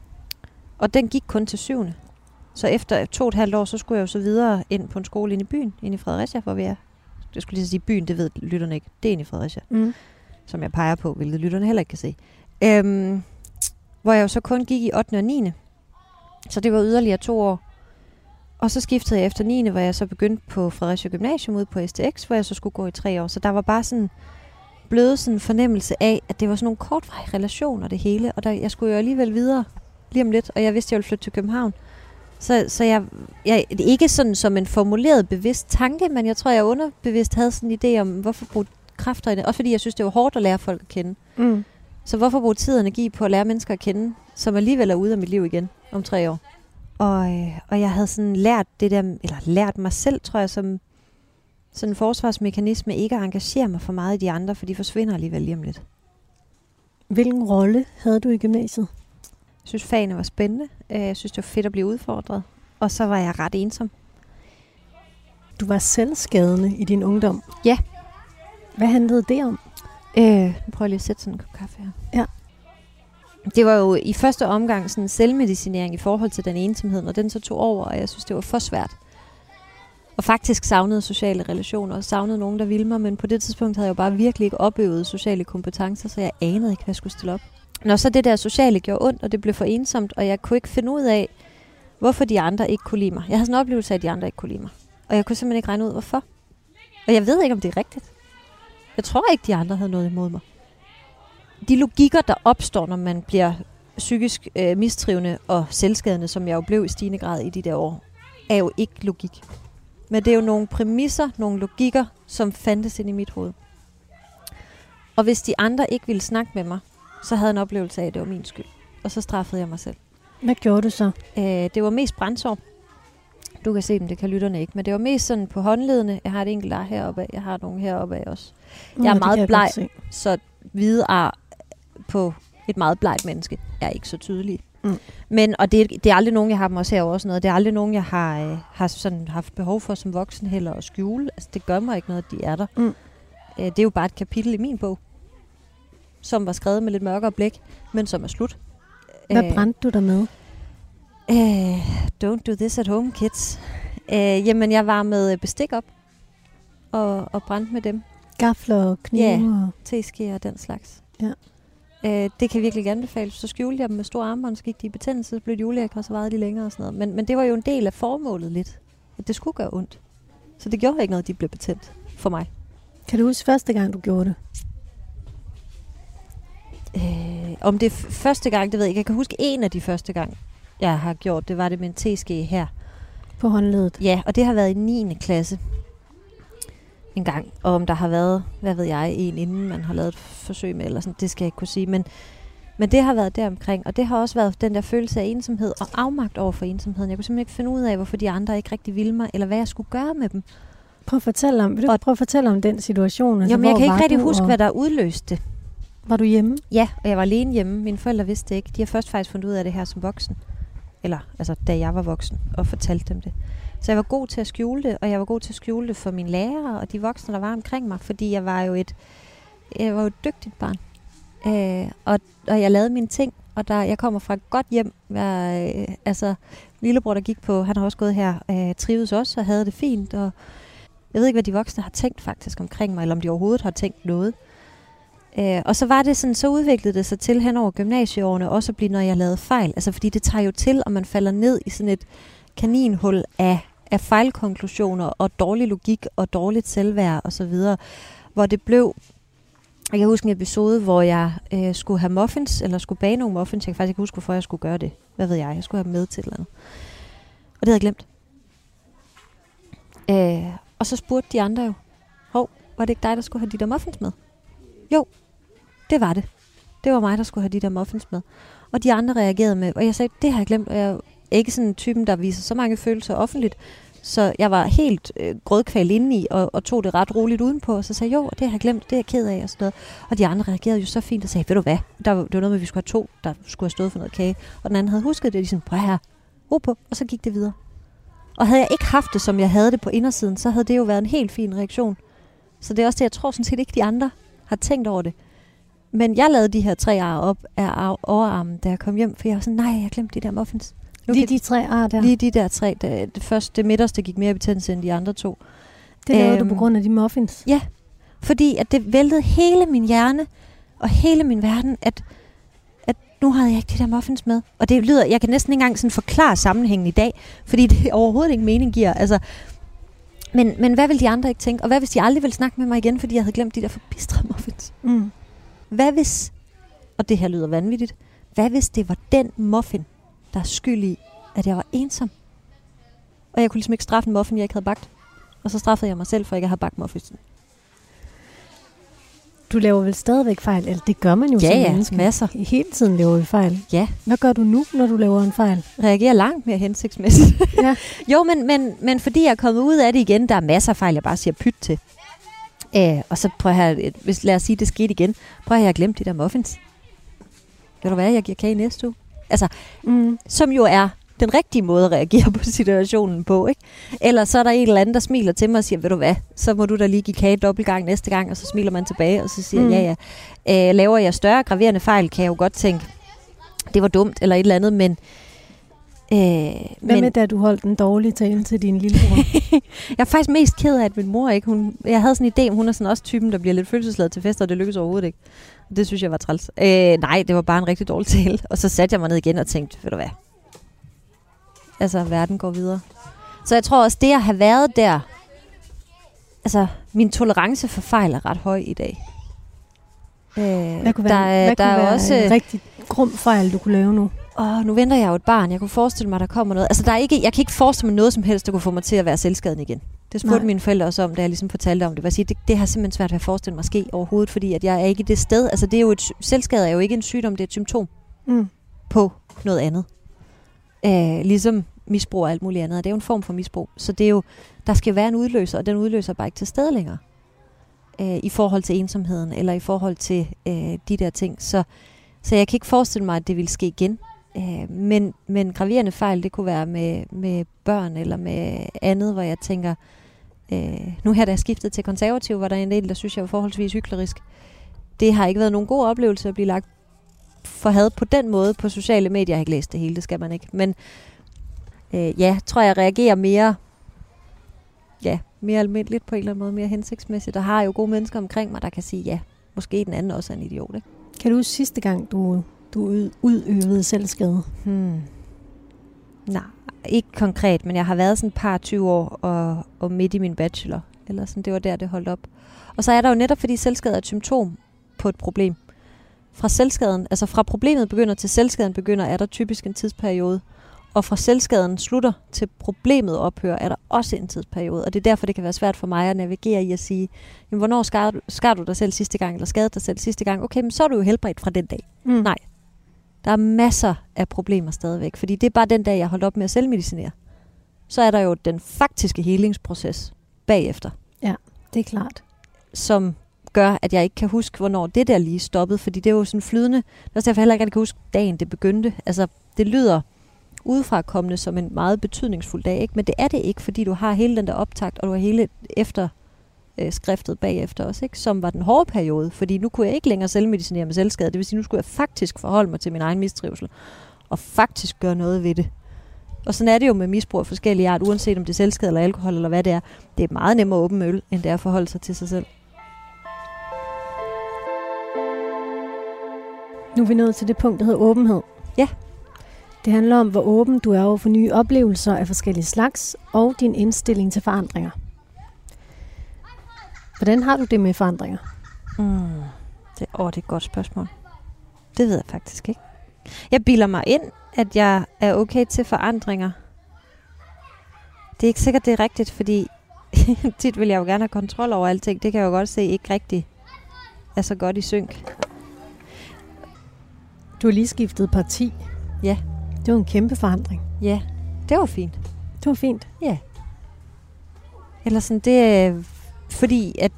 og den gik kun til syvende. Så efter to og et halvt år, så skulle jeg jo så videre ind på en skole inde i byen, inde i Fredericia, hvor vi er. Det skulle lige sige byen, det ved lytterne ikke. Det er inde i Fredericia. Mm. Som jeg peger på, hvilket lytterne heller ikke kan se. Øhm, hvor jeg jo så kun gik i 8. og 9. Så det var yderligere to år. Og så skiftede jeg efter 9. hvor jeg så begyndte på Fredericia Gymnasium ude på STX, hvor jeg så skulle gå i tre år. Så der var bare sådan blevet sådan fornemmelse af, at det var sådan nogle kortvarige relationer det hele. Og der, jeg skulle jo alligevel videre lige om lidt, og jeg vidste, at jeg ville flytte til København. Så, så jeg, jeg, ikke sådan som en formuleret bevidst tanke, men jeg tror, jeg underbevidst havde sådan en idé om, hvorfor bruge kræfter i det. Også fordi jeg synes, det var hårdt at lære folk at kende. Mm. Så hvorfor bruge tid og energi på at lære mennesker at kende, som alligevel er ude af mit liv igen om tre år? Og, øh, og jeg havde sådan lært det der, eller lært mig selv, tror jeg, som sådan en forsvarsmekanisme, ikke at engagere mig for meget i de andre, for de forsvinder alligevel lige om lidt. Hvilken rolle havde du i gymnasiet? Jeg synes, fagene var spændende. Øh, jeg synes, det var fedt at blive udfordret. Og så var jeg ret ensom. Du var selvskadende i din ungdom. Ja. Hvad handlede det om? Øh, nu prøver lige at sætte sådan en kop kaffe her. Ja det var jo i første omgang sådan selvmedicinering i forhold til den ensomhed, og den så tog over, og jeg synes, det var for svært. Og faktisk savnede sociale relationer, og savnede nogen, der ville mig, men på det tidspunkt havde jeg jo bare virkelig ikke opøvet sociale kompetencer, så jeg anede ikke, hvad jeg skulle stille op. Når så det der sociale gjorde ondt, og det blev for ensomt, og jeg kunne ikke finde ud af, hvorfor de andre ikke kunne lide mig. Jeg havde sådan en oplevelse af, at de andre ikke kunne lide mig. Og jeg kunne simpelthen ikke regne ud, hvorfor. Og jeg ved ikke, om det er rigtigt. Jeg tror ikke, de andre havde noget imod mig de logikker, der opstår, når man bliver psykisk øh, mistrivende og selvskadende, som jeg jo blev i stigende grad i de der år, er jo ikke logik. Men det er jo nogle præmisser, nogle logikker, som fandtes ind i mit hoved. Og hvis de andre ikke ville snakke med mig, så havde jeg en oplevelse af, at det var min skyld. Og så straffede jeg mig selv. Hvad gjorde du så? Øh, det var mest brændsår. Du kan se dem, det kan lytterne ikke. Men det var mest sådan på håndledene. Jeg har et enkelt ar heroppe af. Jeg har nogle heroppe af også. Jeg er meget kan bleg. Så hvide ar på et meget blegt menneske er ikke så tydelige. Mm. Men, og det, det er aldrig nogen, jeg har dem også herovre og sådan noget. Det er aldrig nogen, jeg har, øh, har sådan haft behov for som voksen heller at skjule. Altså, det gør mig ikke noget, at de er der. Mm. Øh, det er jo bare et kapitel i min bog, som var skrevet med lidt mørkere blæk, men som er slut. Hvad Øh, brændte du der med? Øh, don't do this at home, kids. Øh, jamen, jeg var med bestik op og, og brændte med dem. Gafler og knive? Ja. og- Teske og den slags. Ja. Øh, det kan virkelig anbefales. Så skjulte jeg dem med store armbånd, så gik de i betændelse, så blev de ulækre, og så varede de længere og sådan noget. Men, men det var jo en del af formålet lidt, at det skulle gøre ondt. Så det gjorde ikke noget, at de blev betændt for mig. Kan du huske første gang, du gjorde det? Om det første gang, det ved jeg ikke. Jeg kan huske en af de første gang, jeg har gjort, det var det med en teske her. På håndledet? Ja, og det har været i 9. klasse en gang. Og om der har været, hvad ved jeg, en inden man har lavet et forsøg med, eller sådan, det skal jeg ikke kunne sige. Men, men det har været deromkring, og det har også været den der følelse af ensomhed og afmagt over for ensomheden. Jeg kunne simpelthen ikke finde ud af, hvorfor de andre ikke rigtig ville mig, eller hvad jeg skulle gøre med dem. Prøv at fortælle om, vil du Og- prøve at fortælle om den situation? Altså, Jamen, jeg kan ikke rigtig huske, og hvad der udløste det. Var du hjemme? Ja, og jeg var alene hjemme. Mine forældre vidste det ikke. De har først faktisk fundet ud af det her som voksen. Eller, altså, da jeg var voksen, og fortalte dem det. Så jeg var god til at skjule det, og jeg var god til at skjule det for mine lærere og de voksne, der var omkring mig, fordi jeg var jo et, jeg var jo et dygtigt barn. Øh, og, og jeg lavede mine ting, og der, jeg kommer fra et godt hjem. Jeg, øh, altså, lillebror, der gik på, han har også gået her, øh, trivedes også og havde det fint, og jeg ved ikke, hvad de voksne har tænkt faktisk omkring mig, eller om de overhovedet har tænkt noget. Øh, og så var det sådan, så udviklede det sig til hen over gymnasieårene, også at blive, når jeg lavede fejl. Altså fordi det tager jo til, og man falder ned i sådan et kaninhul af, af fejlkonklusioner og dårlig logik og dårligt selvværd og så videre, hvor det blev jeg kan huske en episode, hvor jeg øh, skulle have muffins, eller skulle bage nogle muffins. Jeg kan faktisk ikke huske, hvorfor jeg skulle gøre det. Hvad ved jeg? Jeg skulle have dem med til et eller andet. Og det havde jeg glemt. Øh, og så spurgte de andre jo, hov, var det ikke dig, der skulle have de der muffins med? Jo, det var det. Det var mig, der skulle have de der muffins med. Og de andre reagerede med, og jeg sagde, det har jeg glemt, og jeg er ikke sådan en typen, der viser så mange følelser offentligt. Så jeg var helt øh, grødkval indeni, og, og tog det ret roligt udenpå, og så sagde jo, det har jeg glemt, det er jeg ked af, og sådan noget. Og de andre reagerede jo så fint og sagde, ved du hvad, der, var- det var noget med, at vi skulle have to, der skulle have stået for noget kage. Og den anden havde husket det, og de sådan, prøv her, ro på, og så gik det videre. Og havde jeg ikke haft det, som jeg havde det på indersiden, så havde det jo været en helt fin reaktion. Så det er også det, jeg tror sådan set ikke, de andre har tænkt over det. Men jeg lavede de her tre ar op af ar- overarmen, da jeg kom hjem, for jeg var sådan, nej, jeg glemte de der muffins. Nu Lige de tre ar der. Lige de der tre. Det, det første, det midterste gik mere i betændelse end de andre to. det lavede du øhm, på grund af de muffins. Ja, fordi at det væltede hele min hjerne og hele min verden, at, at nu havde jeg ikke de der muffins med. Og det lyder, jeg kan næsten ikke engang sådan forklare sammenhængen i dag, fordi det overhovedet ikke mening giver. Altså, men, men hvad vil de andre ikke tænke? Og hvad hvis de aldrig vil snakke med mig igen, fordi jeg havde glemt de der forbistrede muffins? Mm. Hvad hvis, og det her lyder vanvittigt, hvad hvis det var den muffin, der er skyld i, at jeg var ensom? Og jeg kunne ligesom ikke straffe en muffin, jeg ikke havde bagt. Og så straffede jeg mig selv, for ikke at have bagt muffins. Du laver vel stadigvæk fejl? Eller det gør man jo Ja, som ja, menneske. masser. Hele tiden laver vi fejl. Ja. Hvad gør du nu, når du laver en fejl? Reagerer langt mere hensigtsmæssigt. Ja. jo, men, men, men fordi jeg er kommet ud af det igen, der er masser af fejl, jeg bare siger pyt til. Æh, og så prøv at have, hvis, lad os sige, det skete igen. Prøv at have, jeg glemt de der muffins. Ved du hvad, jeg giver kage næste uge. Altså, Mm. som jo er den rigtige måde at reagere på situationen på, ikke? Eller så er der en eller anden, der smiler til mig og siger, ved du hvad, så må du da lige give kage dobbelt gang næste gang, og så smiler man tilbage, og så siger mm. ja, ja. Øh, laver jeg større graverende fejl, kan jeg jo godt tænke, det var dumt, eller et eller andet, men... Øh, Hvad men med, da du holdt en dårlig tale til din lillebror? jeg er faktisk mest ked af, at min mor ikke... Hun, jeg havde sådan en idé, hun er sådan også typen, der bliver lidt følelsesladet til fester, og det lykkedes overhovedet ikke. Det synes jeg var træls. Øh, nej, det var bare en rigtig dårlig tale. Og så satte jeg mig ned igen og tænkte, ved du hvad? Altså, verden går videre. Så jeg tror også, det at have været der... Altså, min tolerance for fejl er ret høj i dag. Øh, Hvad kunne der, være, er- hvad der kunne er være også... en rigtig grum fejl, du kunne lave nu? Åh, nu venter jeg jo et barn. Jeg kunne forestille mig, der kommer noget. Altså, der er ikke, jeg kan ikke forestille mig noget som helst, der kunne få mig til at være selvskaden igen. Det spurgte Nej. mine forældre også om, da jeg ligesom fortalte om det. Sige, det, det har simpelthen svært ved at forestille mig ske overhovedet, fordi at jeg er ikke i det sted. Altså, det er jo et, selvskade er jo ikke en sygdom, det er et symptom mm. på noget andet. Æh, ligesom misbrug og alt muligt andet. Det er jo en form for misbrug. Så det er jo, der skal være en udløser, og den udløser bare ikke til stede længere. Æh, I forhold til ensomheden, eller i forhold til øh, de der ting. Så, så jeg kan ikke forestille mig, at det vil ske igen. Æh, men, men graverende fejl, det kunne være med, med børn, eller med andet, hvor jeg tænker, øh, nu her da jeg skiftet til konservativ, var der en del, der synes, jeg var forholdsvis hyklerisk. Det har ikke været nogen god oplevelse at blive lagt for had på den måde på sociale medier. Jeg har ikke læst det hele, det skal man ikke. Men øh, ja, tror jeg reagerer mere ja, mere almindeligt på en eller anden måde, mere hensigtsmæssigt, og har jo gode mennesker omkring mig, der kan sige, ja, måske den anden også er en idiot. Ikke? Kan du huske sidste gang, du, du udøvede selvskade? Hmm. Nej, ikke konkret, men jeg har været sådan et par 20 år og, og midt i min bachelor. Eller sådan, det var der, det holdt op. Og så er der jo netop, fordi selvskade er et symptom på et problem. Fra selvskaden, altså fra problemet begynder til selvskaden begynder, er der typisk en tidsperiode. Og fra selvskaden slutter til problemet ophører, er der også en tidsperiode. Og det er derfor, det kan være svært for mig at navigere i at sige, jamen, hvornår skar du, skar du dig selv sidste gang, eller skadede dig selv sidste gang? Okay, men så er du jo helbredt fra den dag. Mm. Nej, der er masser af problemer stadigvæk, fordi det er bare den dag, jeg holdt op med at selvmedicinere. Så er der jo den faktiske helingsproces bagefter. Ja, det er klart. Som gør, at jeg ikke kan huske, hvornår det der lige stoppede, fordi det er jo sådan flydende. Det er derfor, jeg heller ikke kan huske dagen, det begyndte. Altså, det lyder udefra kommende som en meget betydningsfuld dag, ikke? men det er det ikke, fordi du har hele den der optakt, og du har hele efter øh, skriftet bagefter også, ikke? som var den hårde periode, fordi nu kunne jeg ikke længere selvmedicinere med selvskade. Det vil sige, nu skulle jeg faktisk forholde mig til min egen mistrivsel, og faktisk gøre noget ved det. Og sådan er det jo med misbrug af forskellige art, uanset om det er selvskade eller alkohol eller hvad det er. Det er meget nemmere at åbne øl, end det er at forholde sig til sig selv. Nu er vi nået til det punkt, der hedder åbenhed. Ja. Det handler om, hvor åben du er over for nye oplevelser af forskellige slags, og din indstilling til forandringer. Hvordan har du det med forandringer? Mm, det, åh, det er et godt spørgsmål. Det ved jeg faktisk ikke. Jeg bilder mig ind, at jeg er okay til forandringer. Det er ikke sikkert, det er rigtigt, fordi tit vil jeg jo gerne have kontrol over alting. Det kan jeg jo godt se ikke rigtigt er så godt i synk. Du har lige skiftet parti. Ja. Det var en kæmpe forandring. Ja, det var fint. Det var fint? Ja. Eller sådan, det er fordi, at,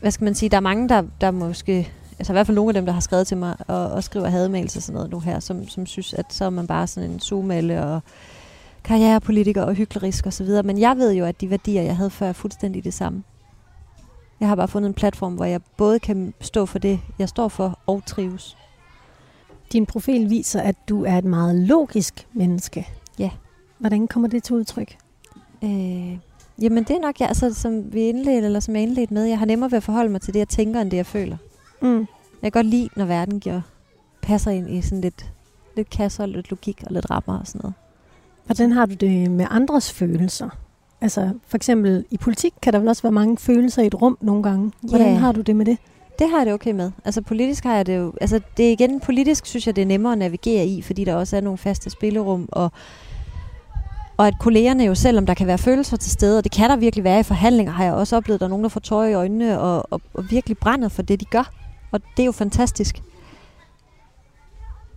hvad skal man sige, der er mange, der, der måske, altså i hvert fald nogle af dem, der har skrevet til mig og, og skriver hademails og sådan noget nu her, som, som synes, at så er man bare sådan en zoom og karrierepolitiker og hyklerisk og så videre. Men jeg ved jo, at de værdier, jeg havde før, er fuldstændig det samme. Jeg har bare fundet en platform, hvor jeg både kan stå for det, jeg står for, og trives. Din profil viser, at du er et meget logisk menneske. Ja. Hvordan kommer det til udtryk? Øh, jamen det er nok, jeg, altså, som vi indledte, eller som jeg indledte med, jeg har nemmere ved at forholde mig til det, jeg tænker, end det, jeg føler. Mm. Jeg kan godt lide, når verden giver, passer ind i sådan lidt, lidt kasser, lidt logik og lidt rammer og sådan noget. Hvordan har du det med andres følelser? Altså for eksempel i politik kan der vel også være mange følelser i et rum nogle gange. Hvordan yeah. har du det med det? Det har jeg det okay med. Altså politisk har jeg det jo... Altså det er igen, politisk synes jeg, det er nemmere at navigere i, fordi der også er nogle faste spillerum, og, og at kollegerne jo, selvom der kan være følelser til stede, og det kan der virkelig være i forhandlinger, har jeg også oplevet, at der er nogen, der får tøj i øjnene, og, og, og virkelig brænder for det, de gør. Og det er jo fantastisk.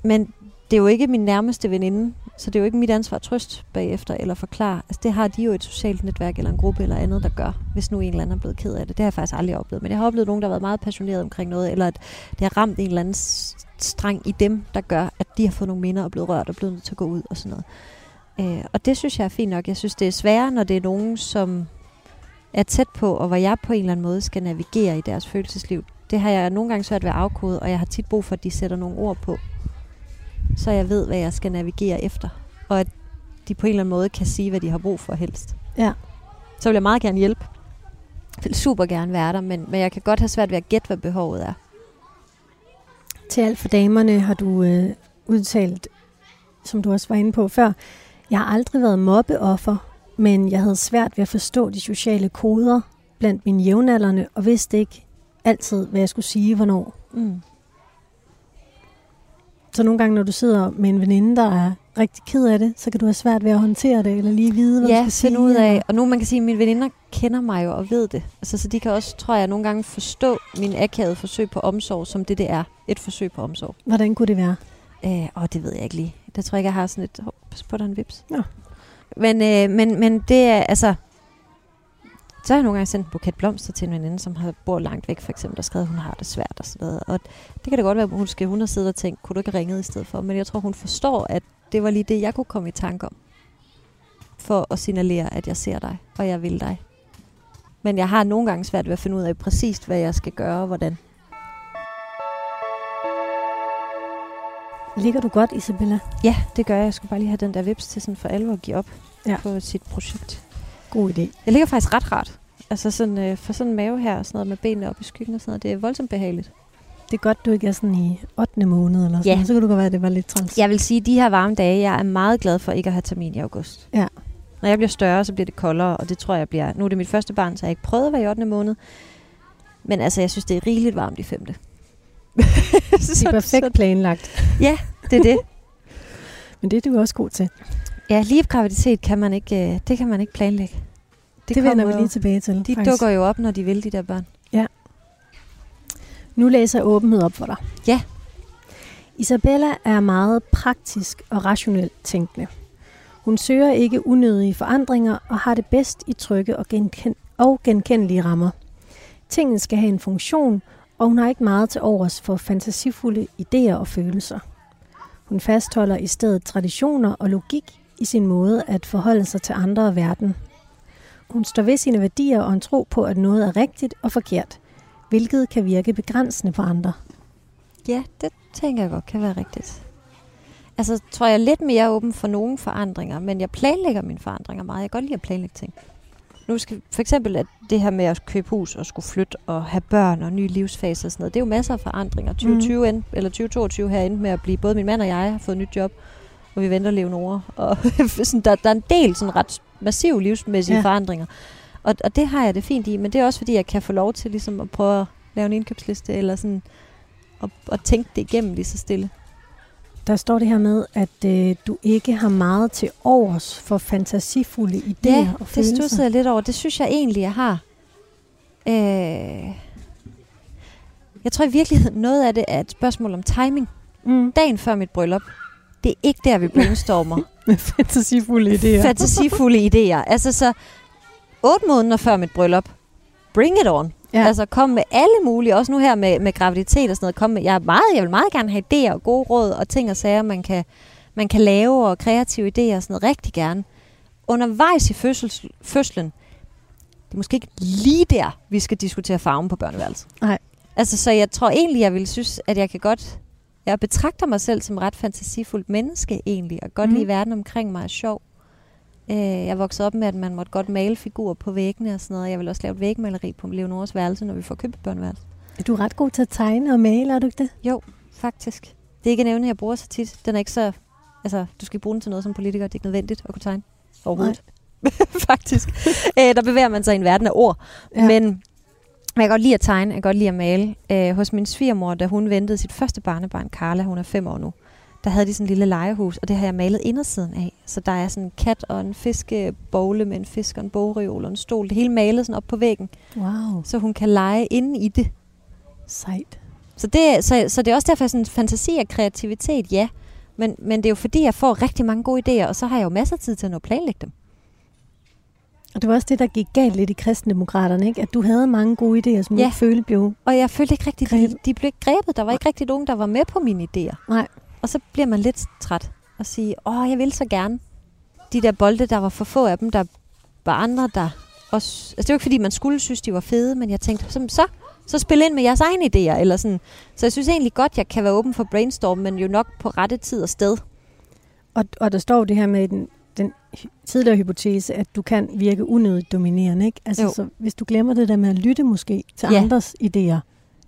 Men det er jo ikke min nærmeste veninde, så det er jo ikke mit ansvar at trøste bagefter eller forklare. Altså det har de jo et socialt netværk eller en gruppe eller andet, der gør, hvis nu en eller anden er blevet ked af det. Det har jeg faktisk aldrig oplevet. Men jeg har oplevet nogen, der har været meget passioneret omkring noget, eller at det har ramt en eller anden streng i dem, der gør, at de har fået nogle minder og blevet rørt og blevet nødt til at gå ud og sådan noget. Øh, og det synes jeg er fint nok. Jeg synes, det er sværere, når det er nogen, som er tæt på, og hvor jeg på en eller anden måde skal navigere i deres følelsesliv. Det har jeg nogle gange svært ved at afkode, og jeg har tit brug for, at de sætter nogle ord på så jeg ved, hvad jeg skal navigere efter. Og at de på en eller anden måde kan sige, hvad de har brug for helst. Ja. Så vil jeg meget gerne hjælpe. Jeg vil super gerne være der, men, men jeg kan godt have svært ved at gætte, hvad behovet er. Til alt for damerne har du øh, udtalt, som du også var inde på før, jeg har aldrig været mobbeoffer, men jeg havde svært ved at forstå de sociale koder blandt mine jævnaldrende, og vidste ikke altid, hvad jeg skulle sige hvornår. Mm. Så nogle gange, når du sidder med en veninde, der er rigtig ked af det, så kan du have svært ved at håndtere det, eller lige vide, hvad ja, du skal sige. ud af. Og nu man kan sige, at mine veninder kender mig jo og ved det. Altså, så de kan også, tror jeg, nogle gange forstå min akavede forsøg på omsorg, som det det er. Et forsøg på omsorg. Hvordan kunne det være? Øh, åh, det ved jeg ikke lige. Der tror jeg ikke, jeg har sådan et... Pas på, der er en vips. Nå. Men, øh, men, men det er, altså... Så har jeg nogle gange sendt en buket blomster til en veninde, som har bor langt væk, for eksempel, og skrevet, at hun har det svært og sådan noget. Og det kan da godt være, at hun, skal, hun har siddet og tænkt, kunne du ikke have ringet i stedet for? Men jeg tror, hun forstår, at det var lige det, jeg kunne komme i tanke om. For at signalere, at jeg ser dig, og jeg vil dig. Men jeg har nogle gange svært ved at finde ud af præcist, hvad jeg skal gøre og hvordan. Ligger du godt, Isabella? Ja, det gør jeg. Jeg skulle bare lige have den der vips til sådan for alvor at give op Ja. på sit projekt. God idé. Jeg ligger faktisk ret rart. Altså sådan, øh, for sådan en mave her, og sådan noget med benene op i skyggen og sådan noget, det er voldsomt behageligt. Det er godt, du ikke er sådan i 8. måned eller sådan Ja. Så kan du godt være, at det var lidt træls. Jeg vil sige, at de her varme dage, jeg er meget glad for ikke at have termin i august. Ja. Når jeg bliver større, så bliver det koldere, og det tror jeg bliver... Nu er det mit første barn, så jeg har ikke prøvet at være i 8. måned. Men altså, jeg synes, det er rigeligt varmt i 5. Det er perfekt planlagt. det er det. Men det er du også god til. Ja, lige graviditet kan man ikke, øh, det kan man ikke planlægge. Det, det vender kommer vi lige tilbage til. De faktisk. dukker jo op, når de vil, de der børn. Nu læser jeg åbenhed op for dig. Ja. Isabella er meget praktisk og rationelt tænkende. Hun søger ikke unødige forandringer og har det bedst i trygge og, genken- og genkendelige rammer. Tingene skal have en funktion, og hun har ikke meget til overs for fantasifulde idéer og følelser. Hun fastholder i stedet traditioner og logik i sin måde at forholde sig til andre og verden. Hun står ved sine værdier og en tro på, at noget er rigtigt og forkert, hvilket kan virke begrænsende på andre. Ja, det tænker jeg godt kan være rigtigt. Altså, tror jeg er lidt mere åben for nogle forandringer, men jeg planlægger mine forandringer meget. Jeg kan godt lide at planlægge ting. Nu skal for eksempel at det her med at købe hus og skulle flytte og have børn og nye livsfaser og sådan noget, det er jo masser af forandringer. 2020 end, eller 2022 her endte med at blive, både min mand og jeg har fået nyt job, og vi venter Leonora. Og sådan, der, der er en del sådan ret massive livsmæssige ja. forandringer. Og, og det har jeg det fint i, men det er også fordi, jeg kan få lov til ligesom at prøve at lave en indkøbsliste, eller sådan og, og tænke det igennem lige så stille. Der står det her med, at øh, du ikke har meget til overs for fantasifulde idéer Ja, og det følelser. stussede jeg lidt over. Det synes jeg egentlig, jeg har. Øh, jeg tror i virkeligheden, noget af det er et spørgsmål om timing. Mm. Dagen før mit bryllup, det er ikke der, vi brainstormer. Med fantasifulde idéer. Fantasifulde idéer. Altså så, otte måneder før mit bryllup, bring it on. Ja. Altså kom med alle mulige, også nu her med, med graviditet og sådan noget. Kom med, jeg, er meget, jeg vil meget gerne have idéer og gode råd og ting og sager, man kan, man kan lave og kreative idéer og sådan noget. Rigtig gerne. Undervejs i fødsels, fødslen, det er måske ikke lige der, vi skal diskutere farven på børneværelset. Nej. Altså, så jeg tror egentlig, jeg vil synes, at jeg kan godt... Jeg betragter mig selv som ret fantasifuldt menneske egentlig, og godt mm. lide verden omkring mig er sjov. Øh, jeg voksede op med, at man måtte godt male figurer på væggene og sådan noget. Jeg vil også lave et vægmaleri på Leonoras værelse, når vi får købt et børneværelse. Er du ret god til at tegne og male, er du ikke det? Jo, faktisk. Det er ikke en evne, jeg bruger så tit. Den er ikke så... Altså, du skal bruge den til noget som politiker. Det er ikke nødvendigt at kunne tegne. Overhovedet. faktisk. øh, der bevæger man sig i en verden af ord. Ja. Men, jeg kan godt lide at tegne. Jeg kan godt lide at male. Øh, hos min svigermor, da hun ventede sit første barnebarn, Carla, hun er fem år nu, der havde de sådan en lille legehus, og det har jeg malet indersiden af. Så der er sådan en kat og en fiskebogle med en fisk og en bogreol og en stol. Det hele malet sådan op på væggen, Wow, så hun kan lege inde i det. sejt. Så det, så, så det er også derfor sådan fantasi og kreativitet, ja. Men, men det er jo fordi, jeg får rigtig mange gode idéer, og så har jeg jo masser af tid til at nå at planlægge dem. Og det var også det, der gik galt lidt i kristendemokraterne, ikke? At du havde mange gode idéer, som du Ja. ikke følte blev... Og jeg følte ikke rigtig, de, de blev ikke grebet. Der var ikke rigtig nogen, der var med på mine idéer. Nej. Og så bliver man lidt træt og sige, åh, jeg vil så gerne. De der bolde, der var for få af dem, der var andre, der også... Altså, det var ikke, fordi man skulle synes, de var fede, men jeg tænkte, så, så, så spil ind med jeres egne idéer. Eller sådan. Så jeg synes egentlig godt, jeg kan være åben for brainstorm, men jo nok på rette tid og sted. Og, og der står det her med den, den tidligere hypotese, at du kan virke unødigt dominerende, ikke? Altså, Jo. så hvis du glemmer det der med at lytte måske til Ja. andres idéer,